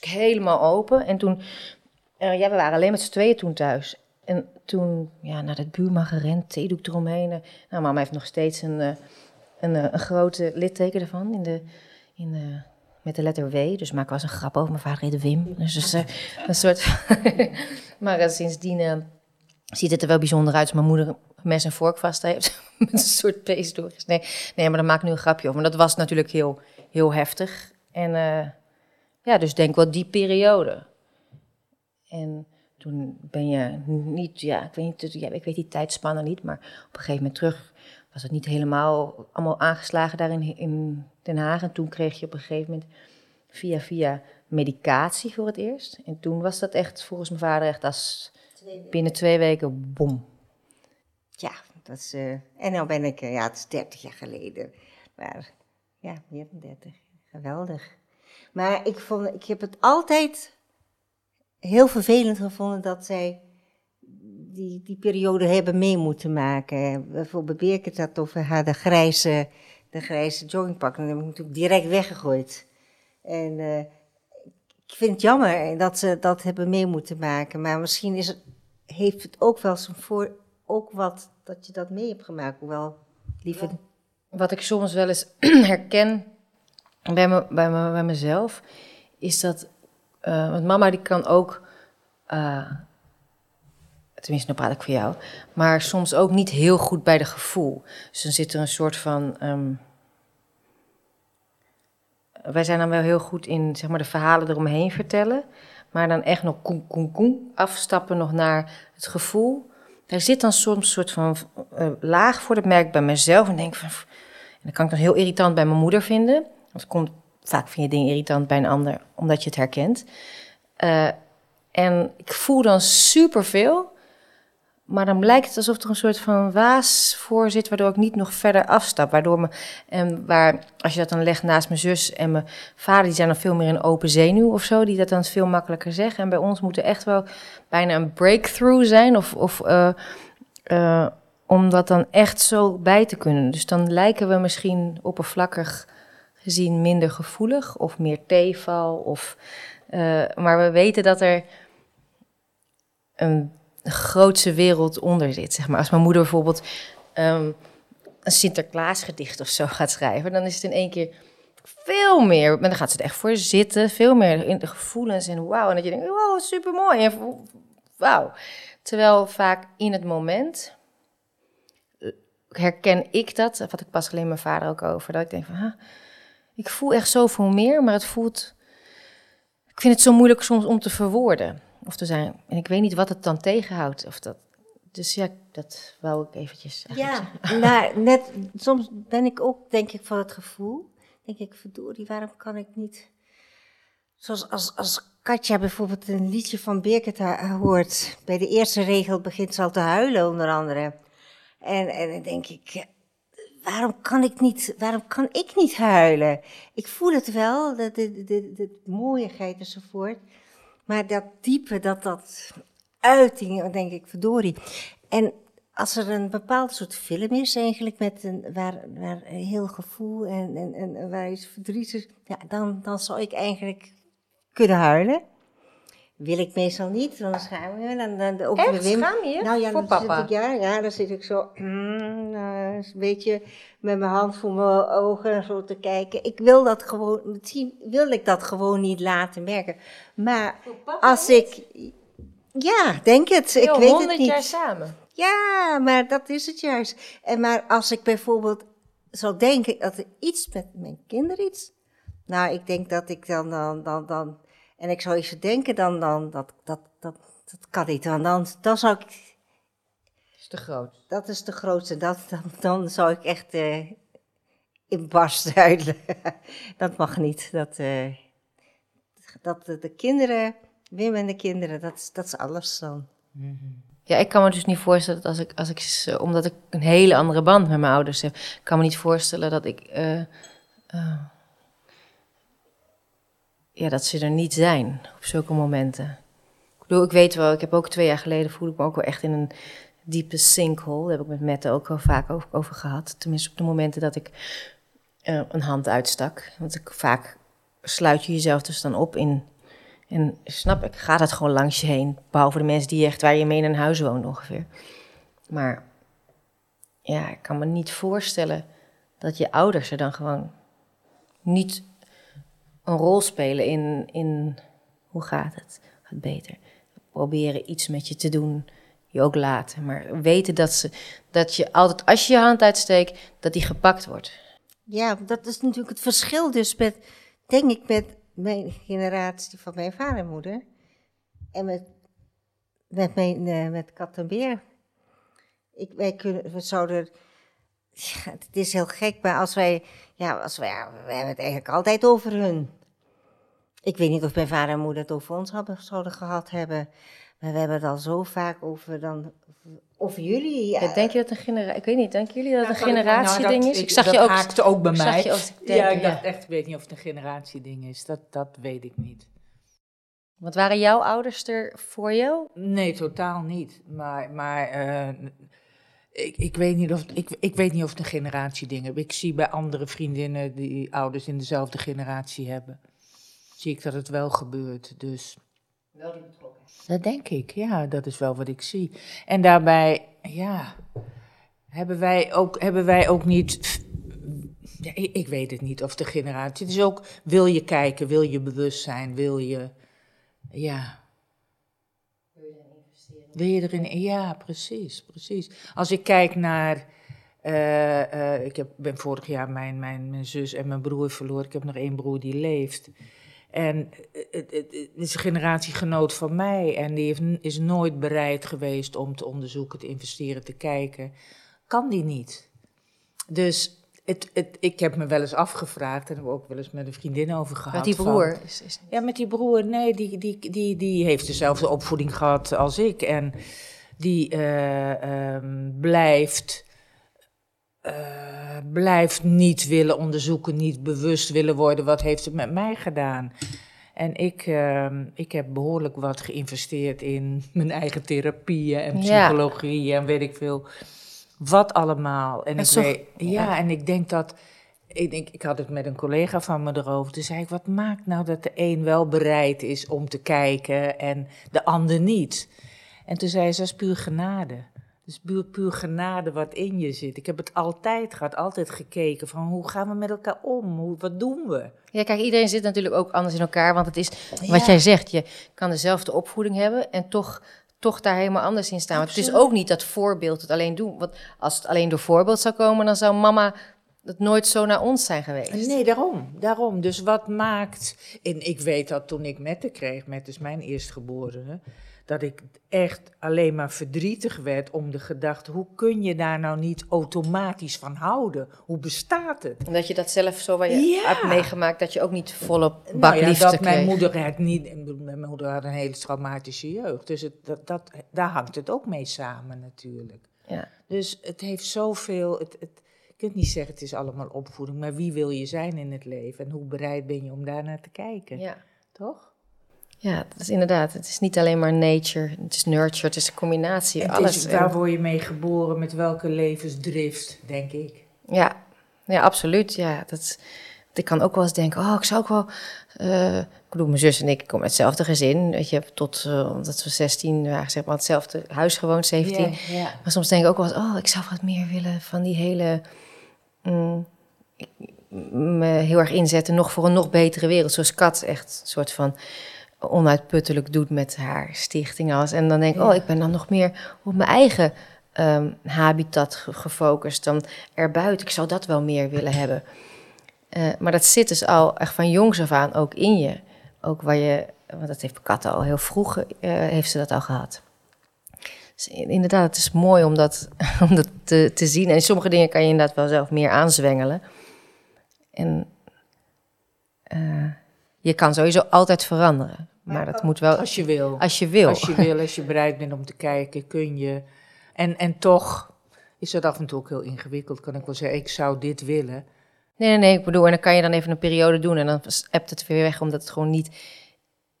Speaker 4: helemaal open. En toen, uh, ja, we waren alleen met z'n tweeën toen thuis. En toen, ja, naar dat buurman gerend, theedoek eromheen. Nou, mama heeft nog steeds een, een, een, een grote litteken ervan in de... In de met de letter W. Dus maak was een grap over. Mijn vader heette Wim. Dus, dus uh, een soort. maar uh, sindsdien uh, ziet het er wel bijzonder uit als mijn moeder mes en vork vast heeft. met een soort pees doorgesneden. Nee, maar daar maak ik nu een grapje over. Maar dat was natuurlijk heel, heel heftig. En ja, dus denk wel die periode. En toen ben je niet, ja, ik weet, niet, ja, ik weet die tijdspannen niet, maar op een gegeven moment terug was het niet helemaal allemaal aangeslagen daar in, in Den Haag. En toen kreeg je op een gegeven moment via via medicatie voor het eerst. En toen was dat echt volgens mijn vader echt als binnen twee weken bom.
Speaker 3: Ja, dat is, uh, en nou ben ik, uh, ja, het is 30 jaar geleden. Maar ja, meer dan 30. Geweldig. Maar ik, vond, ik heb het altijd heel vervelend gevonden dat zij die, die periode hebben mee moeten maken. Bijvoorbeeld Birgit had over haar de grijze, de grijze joggingpak. En dat heb ik natuurlijk direct weggegooid. En uh, ik vind het jammer dat ze dat hebben mee moeten maken. Maar misschien is het, heeft het ook wel zijn voor... Ook wat dat je dat mee hebt gemaakt. Hoewel, liever...
Speaker 4: Wat ik soms wel eens herken bij, me, bij, me, bij mezelf... is dat... Uh, want mama die kan ook... Uh, tenminste, nu praat ik voor jou, maar soms ook niet heel goed bij de gevoel. Dus dan zit er een soort van. Um, wij zijn dan wel heel goed in zeg maar, de verhalen eromheen vertellen, maar dan echt nog koen, koen, koen afstappen nog naar het gevoel. Daar zit dan soms een soort van uh, laag voor, dat merk ik bij mezelf en denk van. En dat kan ik dan heel irritant bij mijn moeder vinden. Het komt, vaak vind je dingen irritant bij een ander, omdat je het herkent. Uh, en ik voel dan superveel. Maar dan lijkt het alsof er een soort van waas voor zit, waardoor ik niet nog verder afstap. Waardoor me, en waar, als je dat dan legt naast mijn zus en mijn vader, die zijn dan veel meer een open zenuw of zo, die dat dan veel makkelijker zeggen. En bij ons moet er echt wel bijna een breakthrough zijn, of, of uh, om dat dan echt zo bij te kunnen. Dus dan lijken we misschien oppervlakkig gezien minder gevoelig of meer teval. Of, uh, maar we weten dat er een grootse wereld onder zit. Zeg maar. Als mijn moeder bijvoorbeeld um, een Sinterklaasgedicht of zo gaat schrijven, dan is het in één keer veel meer. Maar dan gaat ze er echt voor zitten, veel meer in de gevoelens en wauw. En dat je denkt, wow, super mooi. Wauw. Terwijl vaak in het moment herken ik dat, wat ik pas alleen mijn vader ook over, dat ik denk van, ik voel echt zoveel meer, maar het voelt. Ik vind het zo moeilijk soms om te verwoorden of te zijn. En ik weet niet wat het dan tegenhoudt. Of dat, dus ja, dat wou ik eventjes.
Speaker 3: Ja, maar net, soms ben ik ook, denk ik, van het gevoel. Denk ik, verdorie, waarom kan ik niet. Zoals als, als Katja bijvoorbeeld een liedje van Birgit hoort. Bij de eerste regel begint ze al te huilen, onder andere. En, en dan denk ik, waarom kan ik niet, waarom kan ik niet huilen? Ik voel het wel, de, de, de, de mooiigheid enzovoort. Maar dat diepe, dat, dat uiting, denk ik, verdorie. En als er een bepaald soort film is, eigenlijk, met een, waar, waar heel gevoel en, en, en waar iets verdriet is, ja, dan, dan zou ik eigenlijk kunnen huilen. Wil ik meestal niet, dan schaam me. Dan, dan,
Speaker 4: ook Echt? Wim, schaam je
Speaker 3: nou, ja,
Speaker 4: voor papa?
Speaker 3: Zit ik, ja, ja, dan zit ik zo mm, uh, een beetje met mijn hand voor mijn ogen en zo te kijken. Ik wil dat gewoon, misschien wil ik dat gewoon niet laten merken. Maar als ik, ja, denk het. Ik weet het niet.
Speaker 4: jaar samen?
Speaker 3: Ja, maar dat is het juist. En maar als ik bijvoorbeeld zou denken dat er iets met mijn kinderen iets. Nou, ik denk dat ik dan, dan, dan, dan en ik zou eens denken, dan, dan, dat, dat, dat, dat kan niet. Dan, dan, dan zou ik. Dat
Speaker 4: is te groot.
Speaker 3: Dat is de grootste. Dat, dan, dan zou ik echt uh, in barst huilen. dat mag niet. Dat, uh, dat de, de kinderen, Wim en de kinderen, dat, dat is alles dan.
Speaker 4: Mm Ja, ik kan me dus niet voorstellen dat als ik, als ik, omdat ik een hele andere band met mijn ouders heb, kan me niet voorstellen dat ik, uh, uh, ja, dat ze er niet zijn op zulke momenten. Ik bedoel, ik weet wel, ik heb ook twee jaar geleden voel ik me ook wel echt in een diepe sinkhole. Daar heb ik met Mette ook wel vaak over, gehad. Tenminste, op de momenten dat ik uh, een hand uitstak. Want ik, vaak sluit je jezelf dus dan op in en snap ik, gaat het gewoon langs je heen. Behalve de mensen die echt waar je mee in een huis woont ongeveer. Maar ja, ik kan me niet voorstellen dat je ouders er dan gewoon niet een rol spelen in, in hoe gaat het? Gaat beter? Proberen iets met je te doen, je ook laten. Maar weten dat, ze, dat je altijd, als je je hand uitsteekt, dat die gepakt wordt.
Speaker 3: Ja, dat is natuurlijk het verschil dus met, denk ik, met mijn generatie van mijn vader en moeder. En met, met, mijn, uh, met kat en beer. Ik, wij kunnen, we zouden. Het is heel gek, maar als wij. Ja, als ja, we hebben het eigenlijk altijd over hun. Ik weet niet of mijn vader en moeder het over ons hadden, zouden gehad hebben. Maar we hebben het al zo vaak over dan. Over jullie. Ja.
Speaker 4: Ja, denk je dat een generatie. Ik weet niet, denken jullie dat het een generatieding
Speaker 2: nou,
Speaker 4: is?
Speaker 2: Ik, zag
Speaker 4: dat
Speaker 2: je ook. haakte ook bij mij.
Speaker 4: Je ook
Speaker 2: ja, ik dacht echt, ik weet niet of het een generatieding is. Dat, dat weet ik niet.
Speaker 4: Wat waren jouw ouders er voor jou?
Speaker 2: Nee, totaal niet. Maar, maar uh, ik, ik, weet niet of, ik, ik weet niet of het een generatieding is. Ik zie bij andere vriendinnen die ouders in dezelfde generatie hebben. Zie ik dat het wel gebeurt. Dus.
Speaker 4: Wel die betrokken.
Speaker 2: Dat denk ik, ja, dat is wel wat ik zie. En daarbij, ja, hebben wij ook, hebben wij ook niet. Ja, ik, ik weet het niet of de generatie. Het is ook, wil je kijken, wil je bewust zijn, wil je. Ja.
Speaker 4: Wil je erin investeren?
Speaker 2: Wil je erin. Ja, precies, precies. Als ik kijk naar. Uh, uh, ik heb, ben vorig jaar mijn, mijn, mijn zus en mijn broer verloren. Ik heb nog één broer die leeft. En het, het, het, is een generatiegenoot van mij en die heeft, is nooit bereid geweest om te onderzoeken, te investeren, te kijken. Kan die niet. Dus het, het, ik heb me wel eens afgevraagd en heb ook wel eens met een vriendin over gehad.
Speaker 4: Met die broer?
Speaker 2: Van, is, is ja, met die broer. Nee, die, die, die, die heeft dezelfde opvoeding gehad als ik. En die uh, um, blijft uh, blijft niet willen onderzoeken, niet bewust willen worden. Wat heeft het met mij gedaan? En ik, uh, ik heb behoorlijk wat geïnvesteerd in mijn eigen therapieën en psychologie ja. en weet ik veel. Wat allemaal. En,
Speaker 4: en
Speaker 2: ik
Speaker 4: zo,
Speaker 2: weet, ja, ja, en ik denk dat. Ik, denk, ik had het met een collega van me erover. Toen zei ik: Wat maakt nou dat de een wel bereid is om te kijken en de ander niet? En toen zei ze: Dat is puur genade. Dus puur, puur genade wat in je zit. Ik heb het altijd gehad, altijd gekeken van hoe gaan we met elkaar om? Hoe, wat doen we?
Speaker 4: Ja, kijk, iedereen zit natuurlijk ook anders in elkaar. Want het is wat ja. jij zegt, je kan dezelfde opvoeding hebben en toch, toch daar helemaal anders in staan. Want het is ook niet dat voorbeeld het alleen doen. Want als het alleen door voorbeeld zou komen, dan zou mama het nooit zo naar ons zijn geweest.
Speaker 2: Nee, daarom. daarom. Dus wat maakt... En ik weet dat toen ik Mette kreeg, Mette is mijn eerstgeborene dat ik echt alleen maar verdrietig werd om de gedachte: hoe kun je daar nou niet automatisch van houden? Hoe bestaat het?
Speaker 4: En dat je dat zelf zo waar je ja. hebt meegemaakt, dat je ook niet volop
Speaker 2: nou ja, dat
Speaker 4: kreeg.
Speaker 2: mijn moeder het niet. Mijn moeder had een hele traumatische jeugd, dus het, dat, dat, daar hangt het ook mee samen natuurlijk.
Speaker 4: Ja.
Speaker 2: Dus het heeft zoveel. Het, het, je kunt niet zeggen het is allemaal opvoeding, maar wie wil je zijn in het leven en hoe bereid ben je om daarnaar te kijken?
Speaker 4: Ja.
Speaker 2: Toch?
Speaker 4: Ja, dat is inderdaad. Het is niet alleen maar nature, het is nurture, het is een combinatie.
Speaker 2: Het
Speaker 4: alles.
Speaker 2: Is, waar word je mee geboren, met welke levensdrift, denk ik.
Speaker 4: Ja, ja absoluut. Ja, dat, ik kan ook wel eens denken, oh, ik zou ook wel... Uh, ik bedoel, mijn zus en ik komen uit hetzelfde gezin. Weet je, tot, uh, omdat we 16 waren, zeg maar, hetzelfde huis gewoond, 17.
Speaker 2: Yeah, yeah.
Speaker 4: Maar soms denk ik ook wel eens, oh, ik zou wat meer willen van die hele... Mm, me heel erg inzetten nog voor een nog betere wereld. Zoals Kat echt een soort van onuitputtelijk doet met haar stichting alles. En dan denk ik, ja. oh, ik ben dan nog meer op mijn eigen ehm, habitat ge- gefocust dan erbuiten. Ik zou dat wel meer willen hebben. Eh, maar dat zit dus al echt van jongs af aan ook in je. Ook waar je, want dat heeft Kat al heel vroeg, eh, heeft ze dat al gehad. Dus in- inderdaad, het is mooi om dat, om dat te, te zien. En sommige dingen kan je inderdaad wel zelf meer aanzwengelen. En eh, je kan sowieso altijd veranderen. Maar dat moet wel
Speaker 2: Als je wil.
Speaker 4: als je wil.
Speaker 2: Als je wil, als je bereid bent om te kijken, kun je. En, en toch is dat af en toe ook heel ingewikkeld, kan ik wel zeggen. Ik zou dit willen.
Speaker 4: Nee, nee, nee. Ik bedoel, en dan kan je dan even een periode doen en dan appt het weer weg, omdat het gewoon niet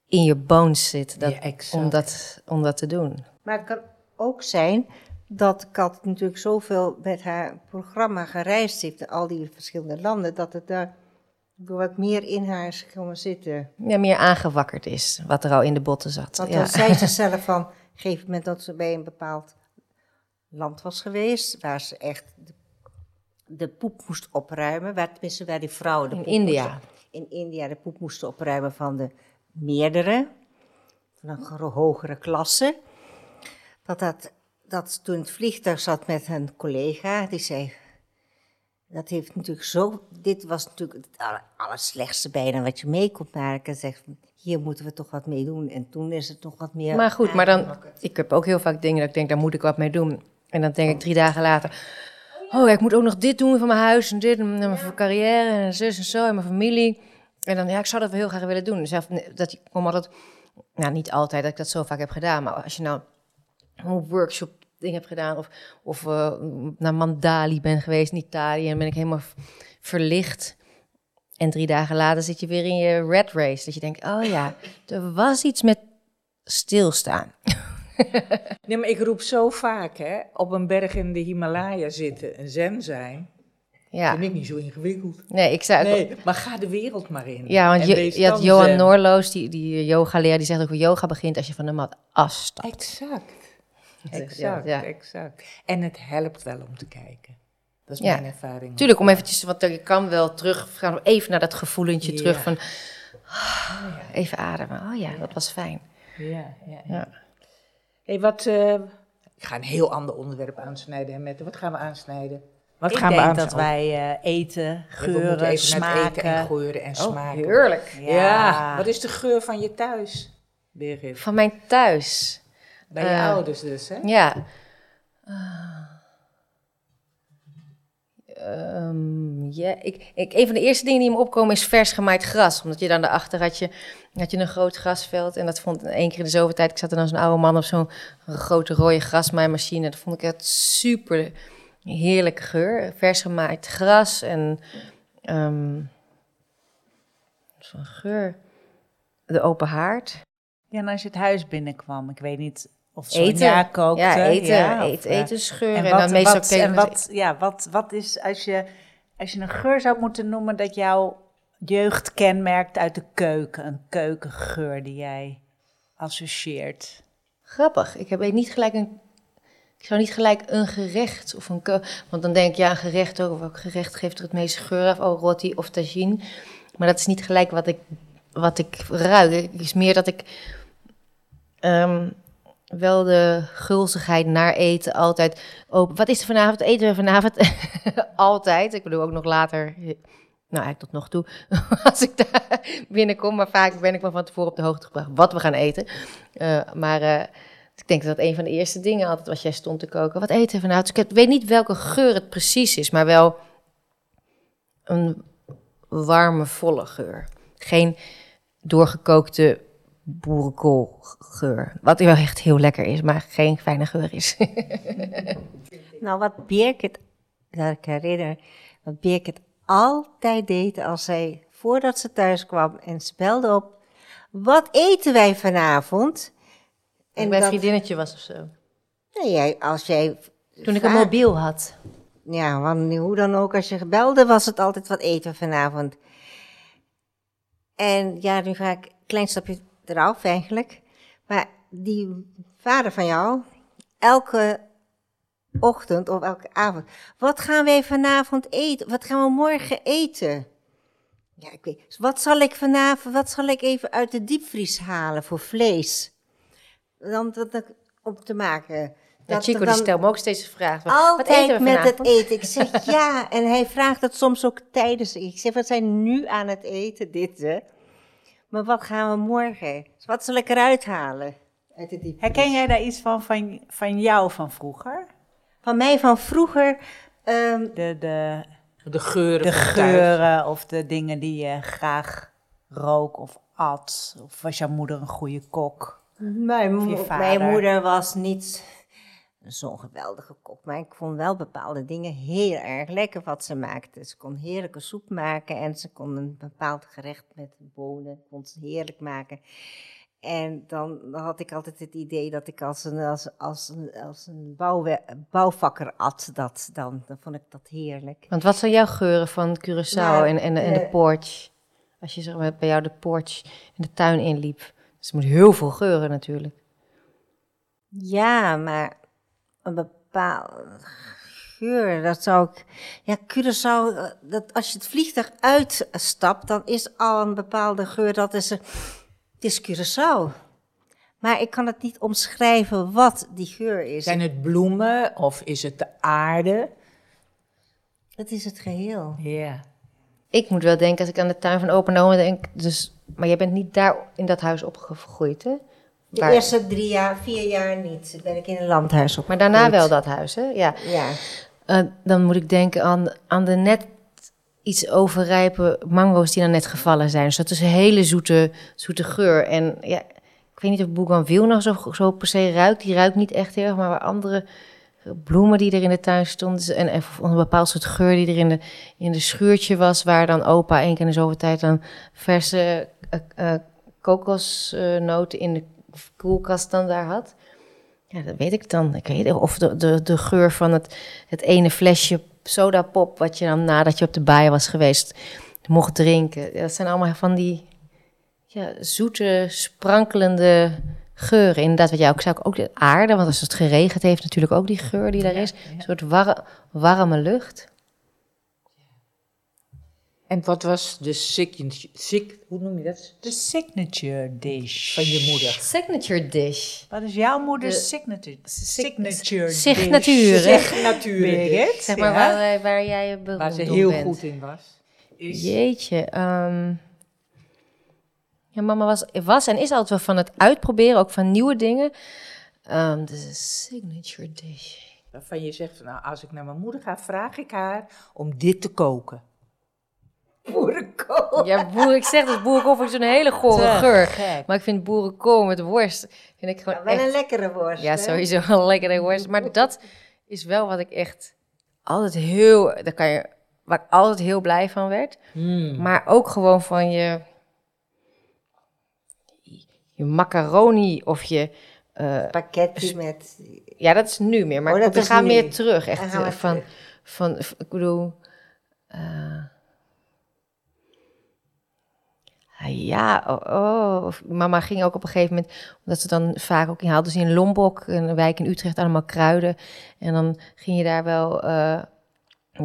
Speaker 4: in je bones zit dat,
Speaker 2: Ja, exact.
Speaker 4: om, dat, om dat te doen.
Speaker 3: Maar het kan ook zijn dat Kat natuurlijk zoveel met haar programma gereisd heeft in al die verschillende landen, dat het daar wat meer in haar is komen zitten.
Speaker 4: Ja, meer aangewakkerd is, wat er al in de botten zat.
Speaker 3: Want
Speaker 4: ja.
Speaker 3: zei ze zelf van, op een gegeven moment dat ze bij een bepaald land was geweest, waar ze echt de, de poep moest opruimen, waar, tenminste waar die vrouwen de
Speaker 4: In
Speaker 3: poep
Speaker 4: India.
Speaker 3: moesten- in India de poep moesten opruimen van de meerdere, van een hogere klasse. Dat, dat, dat toen het vliegtuig zat met een collega, die zei, dat heeft natuurlijk zo, dit was natuurlijk het aller, allerslechtste bijna wat je mee kon maken. Zegt, hier moeten we toch wat mee doen. En toen is het nog wat meer
Speaker 4: Maar goed, maar dan, ik heb ook heel vaak dingen dat ik denk, daar moet ik wat mee doen. En dan denk ik drie dagen later, oh ja, ik moet ook nog dit doen van mijn huis en dit en mijn carrière en zus en zo en mijn familie. En dan, ja, ik zou dat wel heel graag willen doen. Zelf, dat ik kom altijd, nou niet altijd dat ik dat zo vaak heb gedaan, maar als je nou een workshop ding hebt gedaan of, of eh, naar Mandali ben geweest in Italië en ben ik helemaal verlicht. En drie dagen later zit je weer in je red race. Dat je denkt, oh ja, er was iets met stilstaan.
Speaker 2: Nee, maar ik roep zo vaak, hè, op een berg in de Himalaya zitten en zen zijn.
Speaker 4: Ja,
Speaker 2: Vind ik niet zo ingewikkeld.
Speaker 4: nee, ik zei ook-
Speaker 2: Nee, maar ga de wereld maar in.
Speaker 4: Ja, want je, je had Johan. Noorloos, die, die yoga leer, die zegt ook, yoga begint als je van de mat afstapt.
Speaker 2: Exact. Exact,
Speaker 4: ja.
Speaker 2: exact. En het helpt wel om te kijken. Dat is
Speaker 4: Ja.
Speaker 2: mijn ervaring.
Speaker 4: Tuurlijk, om eventjes, want je kan wel terug, gaan we even naar dat gevoelentje
Speaker 2: Ja.
Speaker 4: terug van, ah, even ademen. Oh ja, dat was fijn.
Speaker 2: Ja, ja. Hey, wat, eh, ik ga een heel ander onderwerp aansnijden, hè, Mette. Wat gaan we aansnijden? Wat
Speaker 1: ik
Speaker 2: gaan we
Speaker 1: denk
Speaker 2: aansnijden?
Speaker 1: dat wij eh, eten,
Speaker 2: We
Speaker 1: geuren,
Speaker 2: even naar het eten en
Speaker 1: smaken.
Speaker 2: geuren en smaken.
Speaker 4: heerlijk.
Speaker 2: Ja. wat is de geur van je thuis, Birgit?
Speaker 4: Van mijn thuis.
Speaker 2: Bij je
Speaker 4: Eh,
Speaker 2: ouders dus, hè?
Speaker 4: Ja. Ehm, ja, ik, ik, een van de eerste dingen die me opkomen is vers gemaaid gras. Omdat je dan daarachter had je, had je een groot grasveld. En dat vond één keer in de zoveel tijd. Ik zat er dan zo'n oude man op zo'n grote rode grasmaaimachine. Dat vond ik echt super heerlijke geur. Vers gemaaid gras en ehm zo'n geur. De open haard.
Speaker 1: Ja, en als je het huis binnenkwam, ik weet niet of
Speaker 4: Eten.
Speaker 1: Kookte.
Speaker 4: Ja, eten,
Speaker 1: ja, of,
Speaker 4: eten,
Speaker 1: eh,
Speaker 4: etensgeur.
Speaker 1: En
Speaker 4: En,
Speaker 1: wat,
Speaker 4: dan meestal
Speaker 1: wat, en wat, ja, wat, wat is, als je, als je een geur zou moeten noemen dat jouw jeugd kenmerkt uit de keuken, een keukengeur die jij associeert?
Speaker 4: Grappig. Ik heb weet niet gelijk een. Ik zou niet gelijk een gerecht of een. Want dan denk ik, ja, een gerecht ook. Welk gerecht geeft er het meeste geur af? Oh, roti of tagine. Maar dat is niet gelijk wat ik, wat ik ruik. Het is meer dat ik ehm, wel de gulzigheid naar eten altijd open. Wat is er vanavond? Eten we vanavond? altijd. Ik bedoel ook nog later. Nou, eigenlijk tot nog toe. Als ik daar binnenkom. Maar vaak ben ik wel van tevoren op de hoogte gebracht wat we gaan eten. Eh, maar eh, ik denk dat een van de eerste dingen altijd was jij stond te koken. Wat eten we vanavond? Dus ik weet niet welke geur het precies is, maar wel een warme, volle geur. Geen doorgekookte boerenkoolgeur. Wat wel echt heel lekker is, maar geen fijne geur is.
Speaker 3: Nou, wat Birgit, dat ik herinner, wat Birgit altijd deed als zij, voordat ze thuis kwam en ze belde op, wat eten wij vanavond?
Speaker 4: En mijn
Speaker 3: dat-
Speaker 4: vriendinnetje was of zo.
Speaker 3: Nee, jij, als jij...
Speaker 4: Toen ik een mobiel had.
Speaker 3: Ja, want hoe dan ook, als je belde, was het altijd wat eten vanavond. En ja, nu ga ik een klein stapje eraf eigenlijk. Maar die vader van jou, elke ochtend of elke avond, wat gaan wij vanavond eten? Wat gaan we morgen eten? Ja, ik weet, dus wat zal ik vanavond, wat zal ik even uit de diepvries halen voor vlees? Dan dat ik op te maken.
Speaker 4: Ja,
Speaker 3: Dat-
Speaker 4: Chico die stelt me ook steeds de vraag. wat
Speaker 3: Altijd
Speaker 4: eten we
Speaker 3: met het eten. Ik zeg ja. En hij vraagt het soms ook tijdens. Ik zeg, we zijn nu aan het eten, dit hè. Maar wat gaan we morgen? Wat zal ik eruit halen? Uit de diepvries?
Speaker 1: Herken jij daar iets van, van, van jou van vroeger?
Speaker 3: Van mij van vroeger. ehm,
Speaker 1: De, de,
Speaker 2: De geuren
Speaker 1: de geuren of de dingen die je graag rook of at? Of was jouw moeder een goede kok?
Speaker 3: Mijn, mijn moeder was niet zo'n geweldige kok, maar ik vond wel bepaalde dingen heel erg lekker wat ze maakte. Ze kon heerlijke soep maken en ze kon een bepaald gerecht met bonen, kon ze heerlijk maken. En dan had ik altijd het idee dat ik als een, als, als een, als een bouwvakker at, dat, dan, dan vond ik dat heerlijk.
Speaker 4: Want wat zijn jouw geuren van Curaçao
Speaker 3: Nou,
Speaker 4: en, en, en de
Speaker 3: eh,
Speaker 4: porch? Als je zeg maar, bij jou de porch in de tuin inliep. Dus er moet heel veel geuren natuurlijk.
Speaker 3: Ja, maar een bepaalde geur, dat zou ik... Ja, Curaçao, eh, dat als je het vliegtuig uitstapt, dan is al een bepaalde geur, dat is... een- Het is Curaçao. Maar ik kan het niet omschrijven wat die geur is.
Speaker 2: Zijn het bloemen of is het de aarde?
Speaker 3: Het is het geheel.
Speaker 2: Ja.
Speaker 4: Ik moet wel denken, als ik aan de tuin van opa en oma denk... Dus, maar jij bent niet daar in dat huis opgegroeid, hè?
Speaker 3: De
Speaker 4: Waar-
Speaker 3: eerste drie jaar, vier jaar niet, ben ik in een landhuis op.
Speaker 4: Maar daarna wel dat huis, hè? Ja.
Speaker 3: Ja.
Speaker 4: Eh, dan moet ik denken aan, aan de net iets overrijpe mango's die dan net gevallen zijn. Dus dat is een hele zoete, zoete geur. En ja, ik weet niet of Bougainville nog zo, zo per se ruikt. Die ruikt niet echt heel erg, maar andere bloemen die er in de tuin stonden. En, en een bepaald soort geur die er in de, in de schuurtje was, waar dan opa één keer in de zoveel tijd dan verse eh, eh, kokosnoten in de koelkast dan daar had. Ja, dat weet ik dan. Ik weet, of de, de, de geur van het, het ene flesje sodapop... wat je dan nadat je op de baai was geweest mocht drinken. Dat zijn allemaal van die ja, zoete, sprankelende geuren. Inderdaad, wat jij ook zei, ook de aarde. Want als het geregend heeft, natuurlijk ook die geur die daar is. Een soort warre, warme lucht.
Speaker 2: En wat was de signature, sig, hoe noem je dat?
Speaker 1: De signature dish.
Speaker 2: Van je moeder.
Speaker 4: Signature dish.
Speaker 1: Wat is jouw moeders
Speaker 4: De-
Speaker 1: signature, signature dish?
Speaker 4: Signatuur.
Speaker 1: Birgit,
Speaker 4: Zeg maar
Speaker 1: ja.
Speaker 4: waar, wij- waar jij beroemd
Speaker 2: Waar ze heel
Speaker 4: bent.
Speaker 2: goed in was. Is
Speaker 4: Jeetje. ehm, ja, mama was, was en is altijd wel van het uitproberen, ook van nieuwe dingen. Ehm de signature dish.
Speaker 2: waarvan je zegt, nou, als ik naar mijn moeder ga, vraag ik haar om dit te koken.
Speaker 3: Boerenkool.
Speaker 4: Ja, boer, ik zeg dus boerenkool vind ik zo'n hele gore geur.
Speaker 1: gek.
Speaker 4: Maar ik vind boerenkool met worst, vind ik gewoon
Speaker 3: Wel een
Speaker 4: echt...
Speaker 3: lekkere worst.
Speaker 4: Ja,
Speaker 3: hè?
Speaker 4: sowieso een lekkere worst. Maar dat is wel wat ik echt altijd heel... Daar kan je, waar ik altijd heel blij van werd. Maar ook gewoon van je... Je macaroni of je...
Speaker 3: Pakketten met...
Speaker 4: Ja, dat is nu meer, maar
Speaker 3: Oh, dat
Speaker 4: we gaan
Speaker 3: nu.
Speaker 4: meer terug. Echt
Speaker 3: gaan
Speaker 4: eh, van,
Speaker 3: terug.
Speaker 4: van, ik bedoel. eh, ah, ja, oh, Mama ging ook op een gegeven moment, omdat ze dan vaak ook in haalden ze in Lombok, een wijk in Utrecht, allemaal kruiden. En dan ging je daar wel.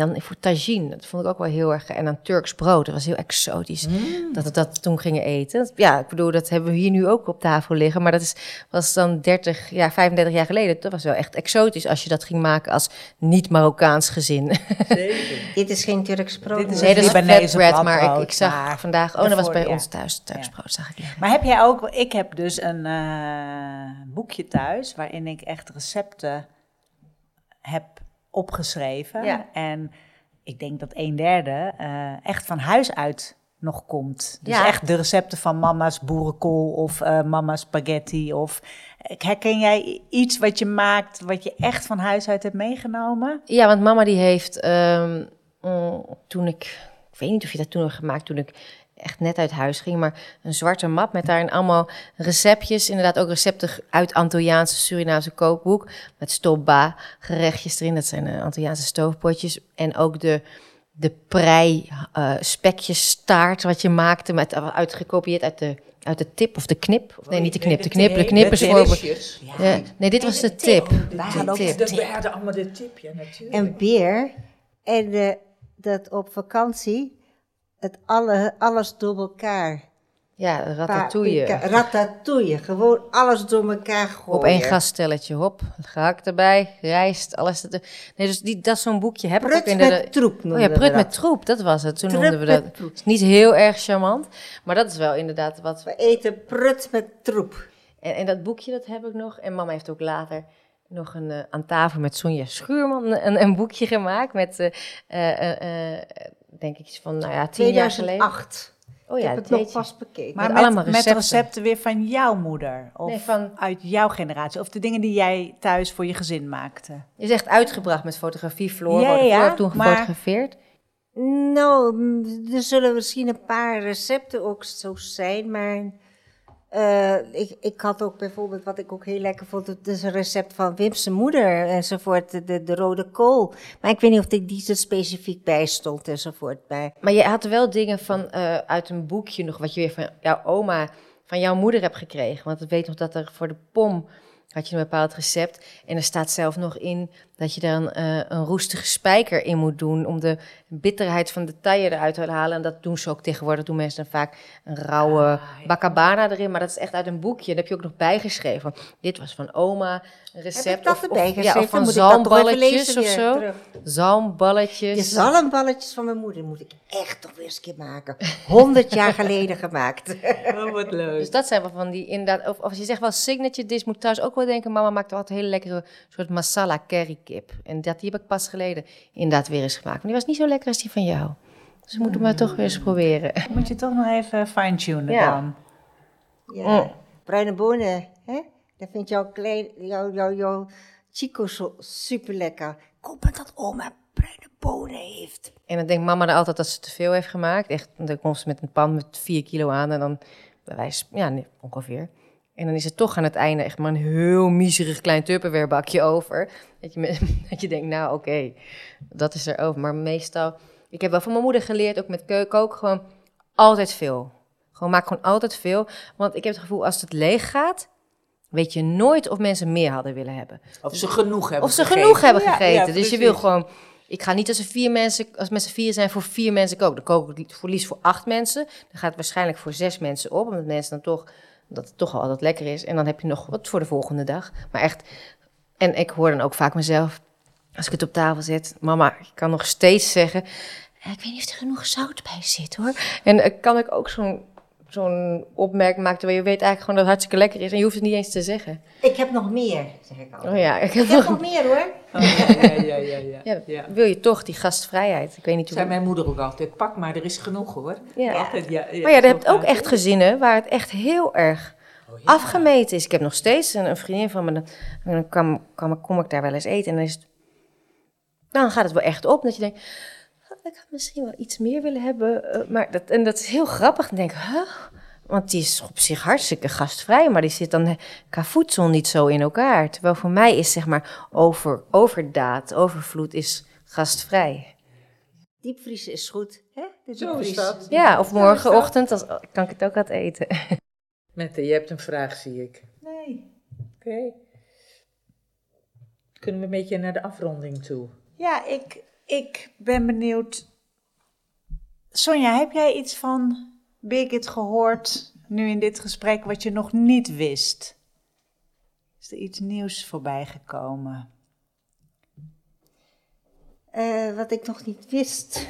Speaker 4: Eh, dan voor tagine, dat vond ik ook wel heel erg. En dan Turks brood, dat was heel exotisch. Dat we dat toen gingen eten. Ja, ik bedoel, dat hebben we hier nu ook op tafel liggen. Maar dat is, was dan 30, ja, 35 jaar geleden. Dat was wel echt exotisch als je dat ging maken als niet-Marokkaans gezin.
Speaker 3: Dit is geen Turks brood.
Speaker 1: Dit is
Speaker 4: nee, dat is flatbread, maar ik, ik zag
Speaker 1: maar
Speaker 4: vandaag... Oh, dat was bij
Speaker 1: ja.
Speaker 4: ons thuis, Turks
Speaker 1: Ja.
Speaker 4: brood, zag ik liggen.
Speaker 1: Maar heb jij ook, ik heb dus een eh, boekje thuis waarin ik echt recepten heb opgeschreven.
Speaker 3: Ja.
Speaker 1: En ik denk dat een derde eh, echt van huis uit nog komt. Dus
Speaker 4: Ja.
Speaker 1: echt de recepten van mama's boerenkool of eh, mama's spaghetti. Of herken jij iets wat je maakt, wat je echt van huis uit hebt meegenomen?
Speaker 4: Ja, want mama die heeft ehm, mm, toen ik, ik weet niet of je dat toen nog gemaakt, toen ik echt net uit huis ging, maar een zwarte map met daarin allemaal receptjes, inderdaad ook recepten uit Antilliaanse Surinaamse kookboek met stopba gerechtjes erin, dat zijn uh, Antilliaanse stoofpotjes en ook de de prei uh, spekjes staart wat je maakte met uitgekopieerd uit de uit de tip of de knip. Of nee, niet de knip. De knip, de knip is voor. Ja, nee, dit was de tip.
Speaker 2: De, we hadden allemaal de tip, ja, natuurlijk.
Speaker 3: En beer. En de, dat op vakantie het alle, alles door elkaar
Speaker 4: Ja, ratatouille.
Speaker 3: Ratatouille. Gewoon alles door elkaar gooien.
Speaker 4: Op één gasstelletje, hop, gehakt erbij, rijst, alles. er- Nee, dus die, dat is zo'n boekje heb ik
Speaker 3: Prut
Speaker 4: ook in de...
Speaker 3: met troep
Speaker 4: Oh ja, prut
Speaker 3: dat.
Speaker 4: met troep, dat was het. Toen
Speaker 3: Prut
Speaker 4: noemden we dat. is niet heel erg charmant, maar dat is wel inderdaad wat...
Speaker 3: We eten prut met troep.
Speaker 4: En, en dat boekje, dat heb ik nog. En mama heeft ook later nog een, eh, aan tafel met Sonja Schuurman een, een boekje gemaakt met, eh, eh, denk ik, iets van, nou ja, tien jaar geleden.
Speaker 3: 2008.
Speaker 4: Oh
Speaker 3: ik
Speaker 4: ja,
Speaker 3: heb het nog
Speaker 4: je.
Speaker 3: pas bekeken.
Speaker 1: Maar
Speaker 4: Met
Speaker 1: met,
Speaker 4: allemaal
Speaker 1: met
Speaker 4: recepten.
Speaker 1: recepten weer van jouw moeder? Of
Speaker 4: Nee, van-
Speaker 1: uit jouw generatie? Of de dingen die jij thuis voor je gezin maakte?
Speaker 4: Je is echt uitgebracht met fotografie, Floor.
Speaker 1: Ja,
Speaker 4: Ja, heb toen
Speaker 1: maar-
Speaker 4: gefotografeerd.
Speaker 3: Nou, er zullen misschien een paar recepten ook zo zijn, maar eh, ik, ik had ook bijvoorbeeld, wat ik ook heel lekker vond, het is een recept van Wim's moeder enzovoort, de, de, de rode kool. Maar ik weet niet of die, die er specifiek bij stond enzovoort. Bij.
Speaker 4: Maar je had wel dingen van, eh, uit een boekje nog, wat je weer van jouw oma, van jouw moeder hebt gekregen. Want ik weet nog dat er voor de pom had je een bepaald recept. En er staat zelf nog in dat je daar een, eh, een roestige spijker in moet doen om de bitterheid van de taille eruit te halen. En dat doen ze ook tegenwoordig, doen mensen dan vaak een rauwe
Speaker 1: Ah, ja.
Speaker 4: bakabana erin. Maar dat is echt uit een boekje. Dat heb je ook nog bijgeschreven. Dit was van oma, een recept.
Speaker 3: Dat
Speaker 4: of, ja, of van zalmballetjes of zo.
Speaker 3: terug?
Speaker 4: Zalmballetjes.
Speaker 3: De zalmballetjes van mijn moeder moet ik echt toch weer eens een keer maken. 100 jaar geleden gemaakt.
Speaker 1: Oh, wat leuk.
Speaker 4: Dus dat zijn wel van die inderdaad. Of als je zegt wel signature dish, moet thuis ook wel denken. Mama maakt altijd hele lekkere soort masala curry kip. En dat die heb ik pas geleden inderdaad weer eens gemaakt. Maar die was niet zo lekker als die van jou. Dus we moeten maar toch weer eens proberen.
Speaker 1: Moet je toch nog even fine-tunen
Speaker 4: Ja.
Speaker 1: dan?
Speaker 3: Ja.
Speaker 4: Mm.
Speaker 3: Bruine bonen, hè? Dat vindt jouw klein, jouw, jouw, jouw Chico zo super lekker. Kom maar dat oma bruine bonen heeft.
Speaker 4: En dan denkt mama er altijd dat ze te veel heeft gemaakt. Echt, dan komt ze met een pan met 4 kilo aan en dan bij wijze, ja, nee, ongeveer. En dan is het toch aan het einde echt maar een heel miserig klein Tupperware bakje over. Dat je, dat je denkt, nou oké, dat is er over. Maar meestal, ik heb wel van mijn moeder geleerd, ook met keuken ook, gewoon altijd veel. Gewoon maak gewoon altijd veel. Want ik heb het gevoel, als het leeg gaat, weet je nooit of mensen meer hadden willen hebben.
Speaker 2: Of ze genoeg hebben
Speaker 4: Of ze
Speaker 2: gegeten.
Speaker 4: genoeg hebben gegeten.
Speaker 2: ja,
Speaker 4: dus je wil gewoon. Ik ga niet als er vier mensen, als mensen vier zijn, voor vier mensen koken. Dan kook ik li- voor liefst voor acht mensen. Dan gaat het waarschijnlijk voor zes mensen op. Omdat mensen dan toch, dat het toch al altijd lekker is. En dan heb je nog wat voor de volgende dag. Maar echt, en ik hoor dan ook vaak mezelf, als ik het op tafel zet. Mama, ik kan nog steeds zeggen, "Eh, ik weet niet of er genoeg zout bij zit hoor. En eh, kan ik ook zo'n zo'n opmerking maken, terwijl je weet eigenlijk gewoon dat het hartstikke lekker is. En je hoeft het niet eens te zeggen.
Speaker 3: Ik heb nog meer, zeg ik al.
Speaker 4: Oh ja, ik heb
Speaker 3: Ik heb
Speaker 4: nog
Speaker 3: meer hoor.
Speaker 2: Oh, ja, ja, ja, ja, ja.
Speaker 4: Wil je toch die gastvrijheid? Ik weet niet hoe.
Speaker 2: Zei mijn moeder ook altijd, pak maar, er is genoeg hoor.
Speaker 4: Ja.
Speaker 2: Altijd, ja,
Speaker 4: Maar ja, je hebt ook echt gezinnen waar het echt heel erg
Speaker 2: Oh, ja.
Speaker 4: afgemeten is. Ik heb nog steeds een, een vriendin van me, dan, dan kan, kan, kom ik daar wel eens eten en dan, is het, dan gaat het wel echt op. Dat je denkt, "Oh, ik had misschien wel iets meer willen hebben. eh, maar dat, en dat is heel grappig. Dan denk ik, huh? Want die is op zich hartstikke gastvrij, maar die zit dan eh, qua voedsel niet zo in elkaar. Terwijl voor mij is zeg maar over, overdaad, overvloed is gastvrij.
Speaker 3: Diepvriezen is goed, hè?
Speaker 2: Zo is dat.
Speaker 4: Ja, of morgenochtend, als, kan ik het ook het eten.
Speaker 2: Mette, je hebt een vraag, zie ik.
Speaker 1: Nee.
Speaker 2: Oké. Kunnen we een beetje naar de afronding toe?
Speaker 1: Ja, ik, ik ben benieuwd. Sonja, heb jij iets van Birgit gehoord nu in dit gesprek wat je nog niet wist? Is er iets nieuws voorbij gekomen?
Speaker 3: Eh, wat ik nog niet wist.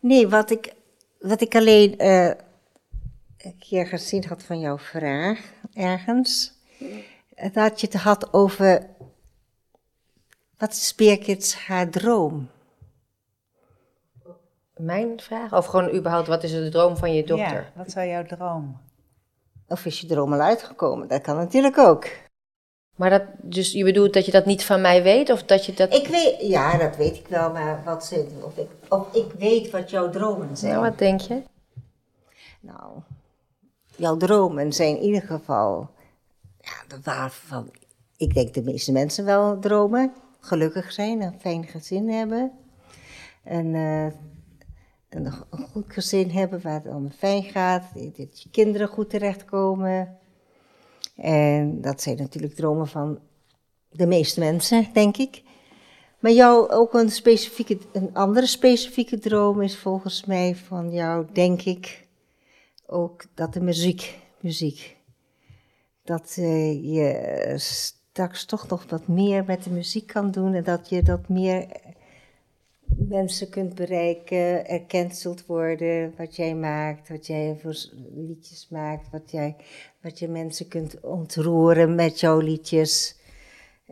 Speaker 3: Nee, wat ik, wat ik alleen eh, een keer gezien had van jouw vraag ergens. Dat je het had over. Wat is haar droom?
Speaker 4: Mijn vraag? Of gewoon überhaupt, wat is de droom van je dochter?
Speaker 1: Ja, wat zou jouw droom?
Speaker 3: Of is je droom al uitgekomen? Dat kan natuurlijk ook.
Speaker 4: Maar dat, dus je bedoelt dat je dat niet van mij weet? Of dat je dat...
Speaker 3: Ik weet, ja, dat weet ik wel, maar wat ze, of, ik, of ik weet wat jouw dromen zijn.
Speaker 4: Nou, wat denk je?
Speaker 3: Nou, jouw dromen zijn in ieder geval, ja, de waarvan ik denk de meeste mensen wel dromen. Gelukkig zijn, een fijn gezin hebben. En eh, een, goed gezin hebben waar het allemaal fijn gaat. Dat je kinderen goed terechtkomen. En dat zijn natuurlijk dromen van de meeste mensen, denk ik. Maar jou ook een, specifieke, een andere specifieke droom is volgens mij van jou, denk ik, ook dat de muziek, muziek, dat eh, je straks toch nog wat meer met de muziek kan doen en dat je dat meer mensen kunt bereiken, erkend zult worden wat jij maakt, wat jij voor liedjes maakt, wat, jij, wat je mensen kunt ontroeren met jouw liedjes.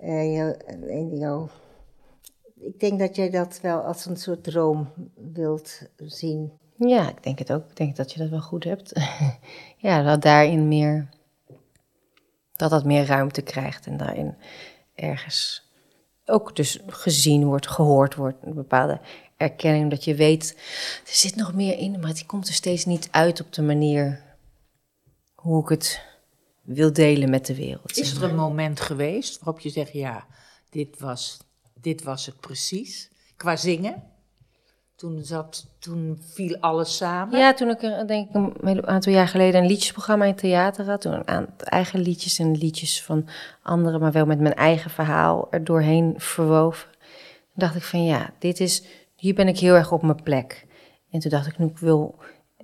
Speaker 3: Uh, jou, jou. Ik denk dat jij dat wel als een soort droom wilt zien.
Speaker 4: Ja, ik denk het ook. Ik denk dat je dat wel goed hebt. ja, dat daarin meer, dat dat meer ruimte krijgt en daarin ergens ook dus gezien wordt, gehoord wordt, een bepaalde erkenning, dat je weet, er zit nog meer in, maar het komt er steeds niet uit op de manier hoe ik het wil delen met de wereld.
Speaker 2: Is er een moment geweest waarop je zegt, ja, dit was, dit was het precies, qua zingen? Toen, zat, toen viel alles samen?
Speaker 4: Ja, toen ik er, denk ik een aantal jaar geleden een liedjesprogramma in theater had. Toen een aantal eigen liedjes en liedjes van anderen, maar wel met mijn eigen verhaal er doorheen verwoven. Toen dacht ik van ja, dit is, hier ben ik heel erg op mijn plek. En toen dacht ik, nu ik wil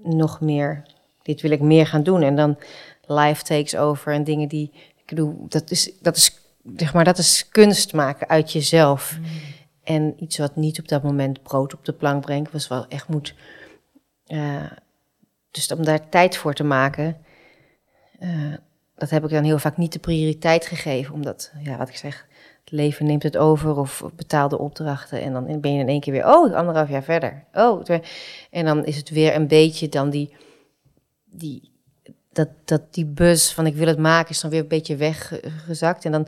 Speaker 4: nog meer, dit wil ik meer gaan doen. En dan live takes over en dingen die ik doe, dat is, dat is, zeg maar, dat is kunst maken uit jezelf. Mm. En iets wat niet op dat moment brood op de plank brengt, was wel echt moet. Uh, dus om daar tijd voor te maken, uh, dat heb ik dan heel vaak niet de prioriteit gegeven. Omdat, ja, wat ik zeg, het leven neemt het over of betaalde opdrachten. En dan ben je in één keer weer, oh, anderhalf jaar verder. Oh, en dan is het weer een beetje dan die, die, dat, dat die bus van ik wil het maken is dan weer een beetje weggezakt. En dan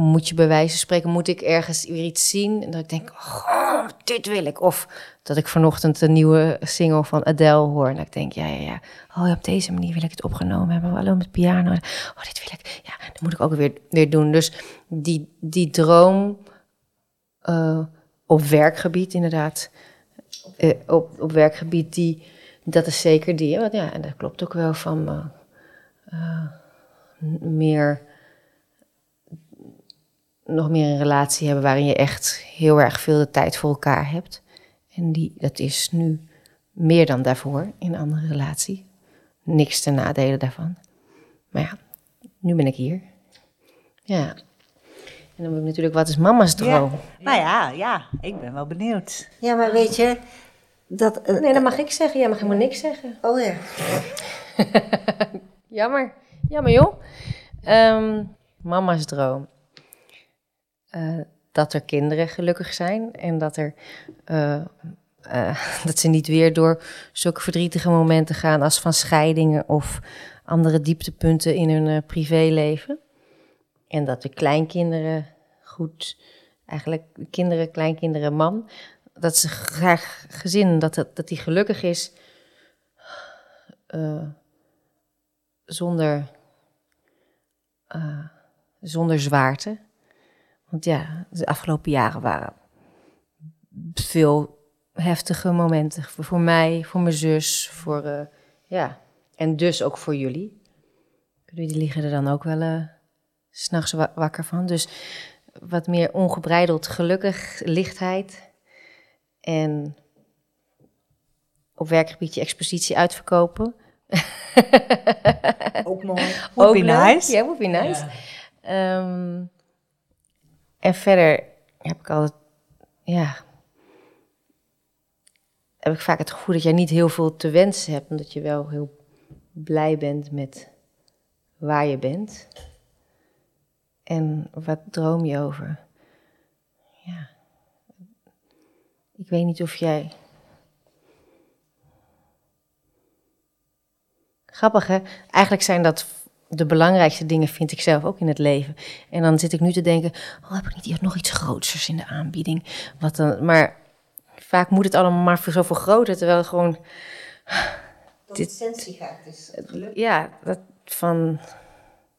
Speaker 4: moet je bij wijze van spreken, moet ik ergens weer iets zien. En dat ik denk, oh, dit wil ik. Of dat ik vanochtend een nieuwe single van Adele hoor. En dat ik denk, ja, ja, ja. Oh, op deze manier wil ik het opgenomen hebben. Alleen met piano. Oh, dit wil ik. Ja, dat moet ik ook weer, weer doen. Dus die, die droom uh, op werkgebied inderdaad. Uh, op, op werkgebied, die, dat is zeker die. Want ja, en dat klopt ook wel van uh, meer nog meer een relatie hebben waarin je echt heel erg veel de tijd voor elkaar hebt. En die, dat is nu meer dan daarvoor in een andere relatie. Niks te nadelen daarvan. Maar ja, nu ben ik hier. Ja. En dan heb ik natuurlijk, wat is mama's droom?
Speaker 1: Nou ja, ja, ik ben wel benieuwd.
Speaker 3: Ja, maar weet je, dat...
Speaker 4: Uh, nee, dat mag ik zeggen. Jij mag helemaal niks zeggen.
Speaker 3: Oh ja.
Speaker 4: Jammer. Jammer joh. Um, mama's droom. Uh, dat er kinderen gelukkig zijn en dat, er, uh, uh, dat ze niet weer door zulke verdrietige momenten gaan als van scheidingen of andere dieptepunten in hun privéleven. En dat de kleinkinderen goed, eigenlijk kinderen, kleinkinderen, man, dat ze graag gezin, dat, dat, dat die gelukkig is zonder, zonder zwaarte. Want ja, de afgelopen jaren waren veel heftige momenten. Voor, mij, voor mijn zus, voor, uh, ja, en dus ook voor jullie. Jullie liggen er dan ook wel uh, s'nachts wakker van. Dus wat meer ongebreideld gelukkig, lichtheid. En op werkgebiedje expositie uitverkopen.
Speaker 1: ook mooi. Would be nice.
Speaker 4: Ja, would be nice. Um, en verder heb ik altijd, ja, heb ik vaak het gevoel dat jij niet heel veel te wensen hebt, omdat je wel heel blij bent met waar je bent. En wat droom je over? Ja. Ik weet niet of jij. Grappig hè? Eigenlijk zijn dat de belangrijkste dingen vind ik zelf ook in het leven. En dan zit ik nu te denken, oh, heb ik niet nog iets grootsers in de aanbieding? Wat dan, maar vaak moet het allemaal maar voor zoveel groter, terwijl gewoon...
Speaker 3: Dat dit, essentie gaat, dus
Speaker 4: Ja, dat van...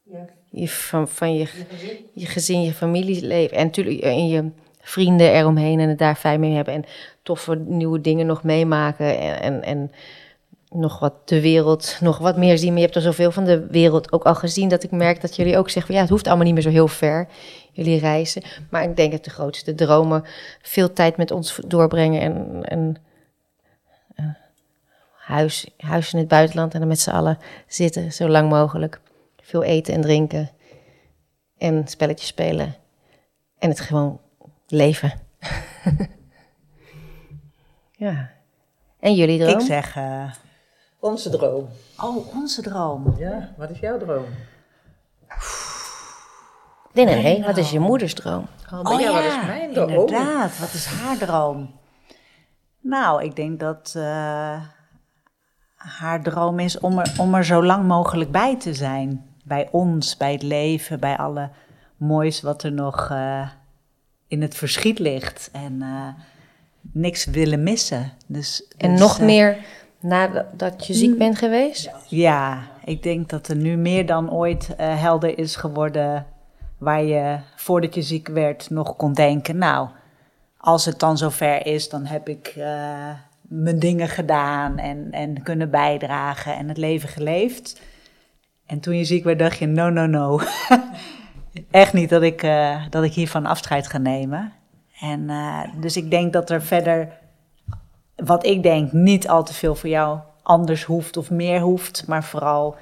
Speaker 4: Ja. Je, van, van je, je, gezin. je gezin, je familieleven en natuurlijk en je vrienden eromheen en het daar fijn mee hebben en toffe nieuwe dingen nog meemaken en, en, en nog wat de wereld, nog wat meer zien. Maar je hebt er zoveel van de wereld ook al gezien dat ik merk dat jullie ook zeggen van ja, het hoeft allemaal niet meer zo heel ver, jullie reizen. Maar ik denk dat de grootste dromen veel tijd met ons doorbrengen en, en uh, huis, huis in het buitenland en dan met z'n allen zitten, zo lang mogelijk. Veel eten en drinken en spelletjes spelen en het gewoon leven. ja. En jullie droom?
Speaker 1: Ik zeg, uh,
Speaker 2: onze droom.
Speaker 1: Oh, onze droom.
Speaker 2: Ja, wat is jouw droom?
Speaker 4: Nee, nee, nee. Wat is je moeders droom?
Speaker 1: Oh, oh ja, wat is mijn droom? Inderdaad, wat is haar droom? Nou, ik denk dat uh, haar droom is om er, om er zo lang mogelijk bij te zijn. Bij ons, bij het leven, bij alle moois wat er nog uh, in het verschiet ligt. En uh, niks willen missen. Dus,
Speaker 4: en
Speaker 1: dus,
Speaker 4: nog meer nadat je ziek bent geweest?
Speaker 1: Ja, ik denk dat er nu meer dan ooit helder is geworden waar je voordat je ziek werd nog kon denken, nou, als het dan zover is, dan heb ik uh, mijn dingen gedaan en, en kunnen bijdragen en het leven geleefd. En toen je ziek werd, dacht je, no, no, no. Echt niet dat ik, uh, dat ik hiervan afscheid ga nemen. En uh, dus ik denk dat er verder, wat ik denk, niet al te veel voor jou anders hoeft of meer hoeft, maar vooral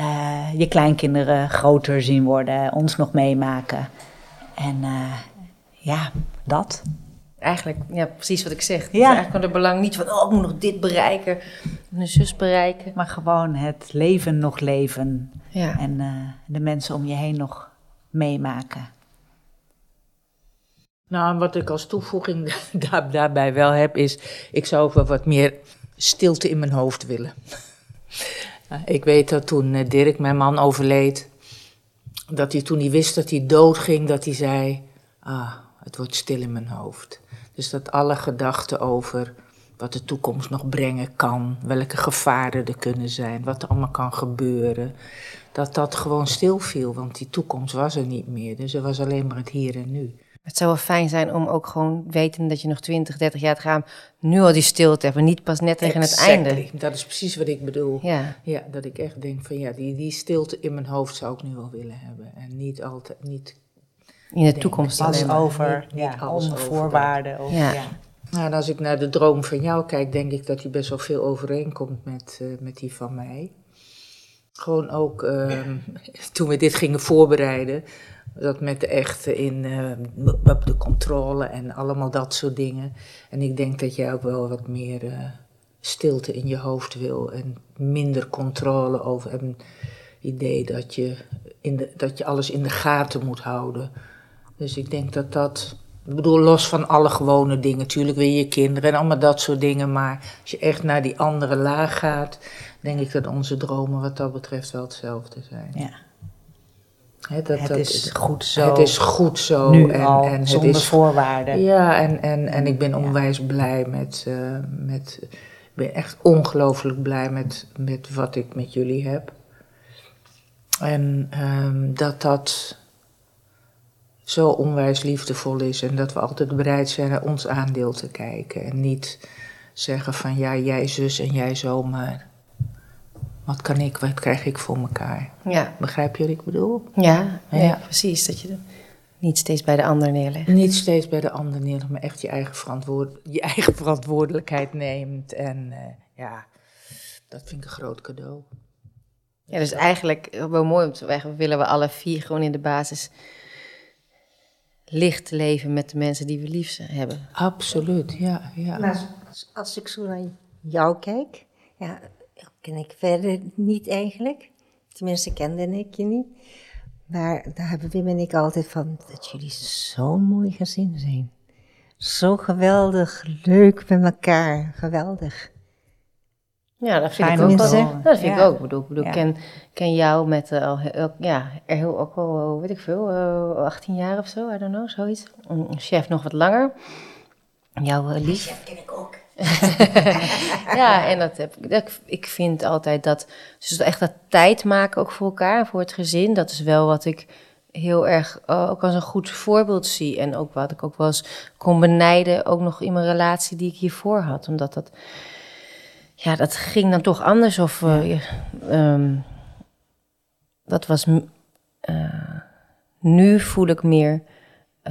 Speaker 1: uh, je kleinkinderen groter zien worden, ons nog meemaken. En uh, ja, dat.
Speaker 4: Eigenlijk, ja, precies wat ik zeg. Ja. eigenlijk van het belang niet van, oh, ik moet nog dit bereiken, mijn zus bereiken.
Speaker 1: Maar gewoon het leven nog leven. Ja. En uh, de mensen om je heen nog meemaken.
Speaker 2: Nou, wat ik als toevoeging daar, daarbij wel heb, is, ik zou wel wat meer stilte in mijn hoofd willen. Ik weet dat toen eh, Dirk, mijn man, overleed, dat hij toen hij wist dat hij doodging, dat hij zei, ah, het wordt stil in mijn hoofd. Dus dat alle gedachten over wat de toekomst nog brengen kan, welke gevaren er kunnen zijn, wat er allemaal kan gebeuren, dat dat gewoon stil viel, want die toekomst was er niet meer. Dus er was alleen maar het hier en nu.
Speaker 4: Het zou wel fijn zijn om ook gewoon weten dat je nog 20, 30 jaar te gaan, nu al die stilte hebben, niet pas net tegen het einde.
Speaker 2: Dat is precies wat ik bedoel. Ja. ja, dat ik echt denk van ja, die, die stilte in mijn hoofd zou ik nu wel willen hebben. En niet altijd, niet...
Speaker 4: In de toekomst
Speaker 1: alles over, ja, alles voorwaarden. Over, ja. ja.
Speaker 2: Nou, en als ik naar de droom van jou kijk, denk ik dat die best wel veel overeenkomt met, uh, met die van mij. Gewoon ook uh, toen we dit gingen voorbereiden, dat met de echte in uh, de controle en allemaal dat soort dingen. En ik denk dat jij ook wel wat meer uh, stilte in je hoofd wil en minder controle over. een idee dat je, in de, dat je alles in de gaten moet houden. Dus ik denk dat dat. Ik bedoel, los van alle gewone dingen. Natuurlijk weer je kinderen en allemaal dat soort dingen. Maar als je echt naar die andere laag gaat, denk ik dat onze dromen wat dat betreft wel hetzelfde zijn.
Speaker 1: Ja dat, het is goed zo.
Speaker 2: Het is goed zo.
Speaker 1: Nu en, al, en zonder is, voorwaarden.
Speaker 2: Ja, en, en, en ik ben onwijs blij met, uh, met... Ik ben echt ongelooflijk blij met, met wat ik met jullie heb. En um, dat dat zo onwijs liefdevol is. En dat we altijd bereid zijn naar ons aandeel te kijken. En niet zeggen van ja, jij zus en jij zo, maar wat kan ik, wat krijg ik voor elkaar? Ja. Begrijp je wat ik bedoel?
Speaker 4: Ja, ja. precies. Dat je niet steeds bij de ander neerlegt.
Speaker 2: Niet steeds bij de ander neerlegt, maar echt je eigen, verantwoord, je eigen verantwoordelijkheid neemt. En uh, ja, dat vind ik een groot cadeau.
Speaker 4: Ja, dus eigenlijk wel mooi om te zeggen, willen we alle vier gewoon in de basis licht leven met de mensen die we lief hebben.
Speaker 2: Absoluut, ja. ja.
Speaker 3: Maar als ik zo naar jou kijk, ja, ken ik verder niet eigenlijk. Tenminste, kende ik je niet. Maar daar hebben Wim en ik altijd van dat jullie zo'n mooi gezin zijn. Zo geweldig leuk met elkaar. Geweldig.
Speaker 4: Ja, dat vind ik ook wel. Dat vind ik ook. Ik bedoel, ik bedoel, ken, ken jou met uh, al, ja, er heel, ook al, weet ik veel, uh, 18 jaar of zo, I don't know, zoiets. Een chef nog wat langer. Jouw uh, lief.
Speaker 3: Chef ken ik ook.
Speaker 4: ja, en dat heb ik. Ik vind altijd dat. Dus echt dat tijd maken ook voor elkaar, voor het gezin. Dat is wel wat ik heel erg uh, ook als een goed voorbeeld zie. En ook wat ik ook wel eens kon benijden, ook nog in mijn relatie die ik hiervoor had. Omdat dat. Ja, dat ging dan toch anders. Of. Uh, um, dat was. Uh, nu voel ik meer.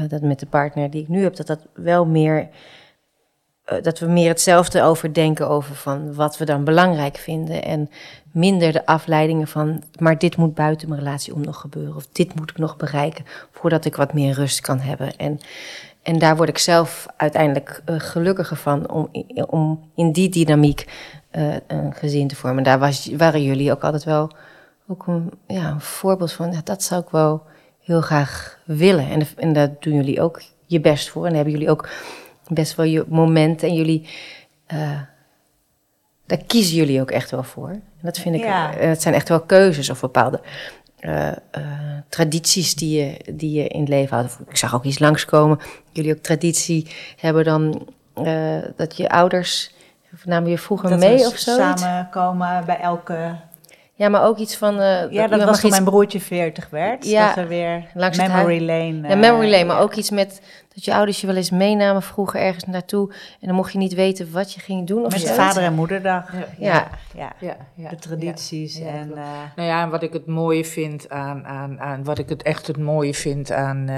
Speaker 4: dat met de partner die ik nu heb, dat dat wel meer eh, dat we meer hetzelfde over denken over van wat we dan belangrijk vinden. En minder de afleidingen van, maar dit moet buiten mijn relatie om nog gebeuren. Of dit moet ik nog bereiken voordat ik wat meer rust kan hebben. En, en daar word ik zelf uiteindelijk uh, gelukkiger van om, om in die dynamiek uh, een gezin te vormen. Daar was, waren jullie ook altijd wel ook een, ja, een voorbeeld van. Dat zou ik wel heel graag willen. En, en daar doen jullie ook je best voor. En hebben jullie ook best wel je momenten en jullie. Uh, daar kiezen jullie ook echt wel voor. En dat vind ik. Ja. Het zijn echt wel keuzes of bepaalde uh, tradities die je, die je in het leven houdt. Ik zag ook iets langskomen. Jullie ook traditie hebben dan dat je ouders. namen je vroeger
Speaker 1: dat
Speaker 4: mee of zo?
Speaker 1: Samenkomen bij elke
Speaker 4: ja, maar ook iets van... Uh,
Speaker 1: ja, dat was toen mijn broertje 40 werd. Ja, dat er weer langs memory lane...
Speaker 4: Uh, ja, memory lane, maar ook iets met dat je ouders je wel eens meenamen vroeger ergens naartoe. En dan mocht je niet weten wat je ging doen. Of
Speaker 1: met
Speaker 4: zo.
Speaker 1: vader- en moederdag.
Speaker 4: Ja. Ja.
Speaker 1: ja. ja. ja. De tradities. en, uh,
Speaker 2: nou ja, en wat ik het mooie vind aan... aan, aan wat ik het echt het mooie vind aan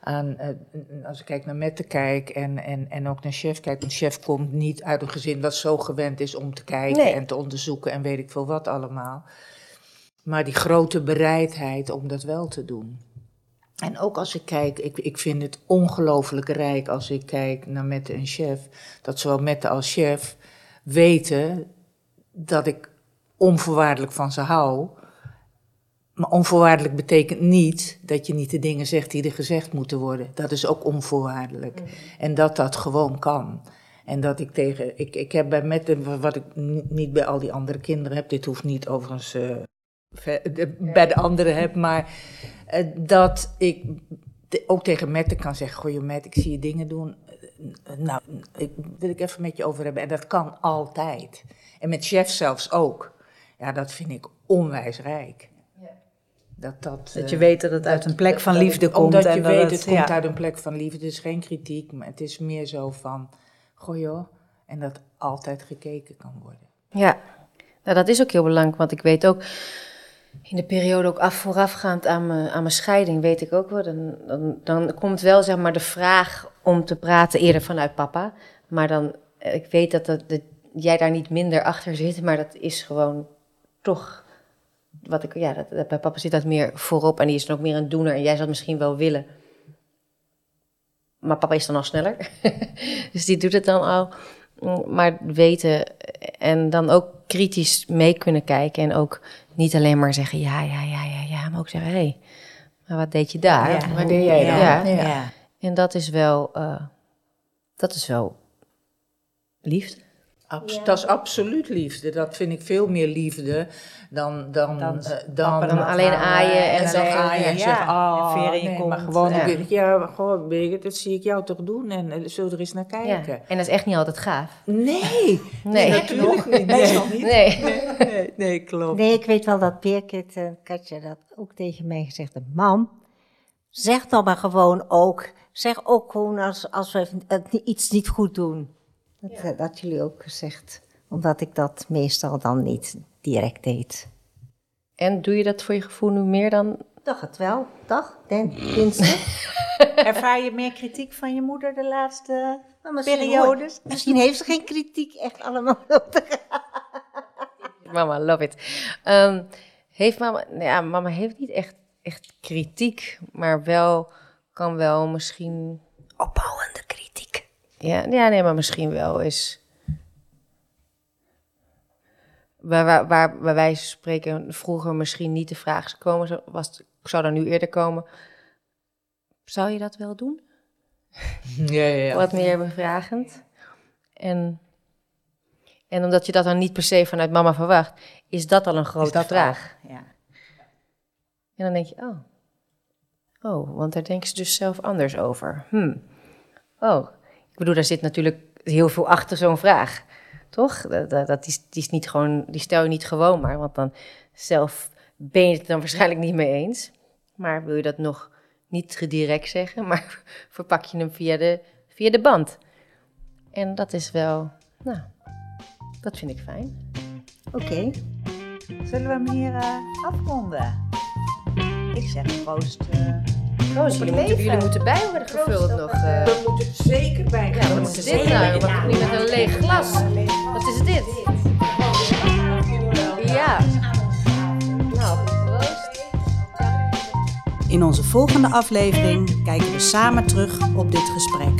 Speaker 2: aan, uh, als ik kijk naar Mette kijk en, en, en ook naar Chef kijk. Want Chef komt niet uit een gezin wat zo gewend is om te kijken en te onderzoeken en weet ik veel wat allemaal. Maar die grote bereidheid om dat wel te doen. En ook als ik kijk, ik, ik vind het ongelooflijk rijk als ik kijk naar Mette en Chef. Dat zowel Mette als Chef weten dat ik onvoorwaardelijk van ze hou. Maar onvoorwaardelijk betekent niet dat je niet de dingen zegt die er gezegd moeten worden. Dat is ook onvoorwaardelijk. En dat dat gewoon kan. En dat ik tegen. Ik, ik heb bij met wat ik niet bij al die andere kinderen heb. Dit hoeft niet overigens uh, bij de anderen heb. Maar uh, dat ik ook tegen Mette kan zeggen: Goh, Met, ik zie je dingen doen. nou, ik, wil ik even met je over hebben. En dat kan altijd. En met chef zelfs ook. Ja, dat vind ik onwijs rijk.
Speaker 1: Dat, dat, dat je weet dat het uit een plek van liefde komt.
Speaker 2: Omdat en je weet, het, het komt uit een plek van liefde. Het is geen kritiek, maar het is meer zo van, goh joh, en dat altijd gekeken kan worden.
Speaker 4: Ja, nou, dat is ook heel belangrijk, want ik weet ook, in de periode ook af, voorafgaand aan mijn, aan mijn scheiding, weet ik ook wel, dan, dan, dan komt wel zeg maar de vraag om te praten eerder vanuit papa. Maar dan, ik weet dat, dat, dat jij daar niet minder achter zit, maar dat is gewoon toch wat ik, ja, dat, bij papa zit dat meer voorop en die is dan ook meer een doener en jij zou het misschien wel willen. Maar papa is dan al sneller, dus die doet het dan al. Maar weten en dan ook kritisch mee kunnen kijken en ook niet alleen maar zeggen ja, ja, ja, ja, ja, maar ook zeggen hé, hey, maar wat deed je daar?
Speaker 2: Ja, wat deed jij dan?
Speaker 4: Ja, ja. En dat is wel, uh, dat is wel liefde.
Speaker 2: Abs ja. Dat is absoluut liefde. Dat vind ik veel meer liefde dan, dan, dan, uh, dan,
Speaker 4: dan alleen aaien en,
Speaker 2: en dan aaien en zeggen, oh, nee, nee, maar gewoon, ja. Ik, ja, gewoon, dat zie ik jou toch doen en uh, zullen er eens naar kijken. Ja.
Speaker 4: En dat is echt niet altijd gaaf.
Speaker 2: Nee, nee, nee natuurlijk niet. Meestal niet.
Speaker 4: Nee.
Speaker 2: Nee. nee. nee, klopt.
Speaker 3: Nee, ik weet wel dat Birgit en Katja dat ook tegen mij gezegd hebben. Mam, zeg dan maar gewoon ook, zeg ook gewoon als, als we iets niet goed doen. Dat, ja. dat jullie ook gezegd. Omdat ik dat meestal dan niet direct deed.
Speaker 4: En doe je dat voor je gevoel nu meer dan?
Speaker 3: Toch het wel, toch? Dinsdag.
Speaker 1: Ervaar je meer kritiek van je moeder de laatste periodes?
Speaker 3: Misschien heeft ze geen kritiek echt allemaal
Speaker 4: Mama, love it. Um, heeft mama, nou ja, mama heeft niet echt, echt kritiek, maar wel, kan wel misschien
Speaker 3: opbouwende kritiek.
Speaker 4: Ja, ja, nee, maar misschien wel eens. Waar, waar, waar, waar wij spreken vroeger misschien niet de vraag komen, was, zou er nu eerder komen. Zou je dat wel doen?
Speaker 2: Ja, ja, ja.
Speaker 4: Wat meer bevragend. En, en omdat je dat dan niet per se vanuit mama verwacht, is dat al een grote vraag.
Speaker 1: Al? Ja.
Speaker 4: En dan denk je, oh. Oh, want daar denken ze dus zelf anders over. Hm. Oh, bedoel, daar zit natuurlijk heel veel achter zo'n vraag. Toch? Dat, dat, is, die, is niet gewoon, die stel je niet gewoon maar, want dan zelf ben je het dan waarschijnlijk niet mee eens. Maar wil je dat nog niet direct zeggen, maar verpak je hem via de, via de band. En dat is wel, nou, dat vind ik fijn.
Speaker 3: Oké.
Speaker 1: Zullen we hem hier uh, afronden? Ik zeg proost. Uh,
Speaker 4: Dus jullie moeten, jullie moeten bij worden gevuld nog. eh.
Speaker 2: We moeten zeker bij
Speaker 4: Ja, wat is dit nou? Nu met een leeg glas. Wat is dit? Ja. Nou, proost.
Speaker 5: In onze volgende aflevering kijken we samen terug op dit gesprek.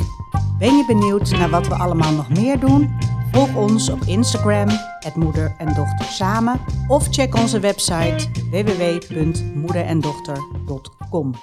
Speaker 5: Ben je benieuwd naar wat we allemaal nog meer doen? Volg ons op Instagram, het Moeder en Dochter Samen, of check onze website www.moederendochter.com.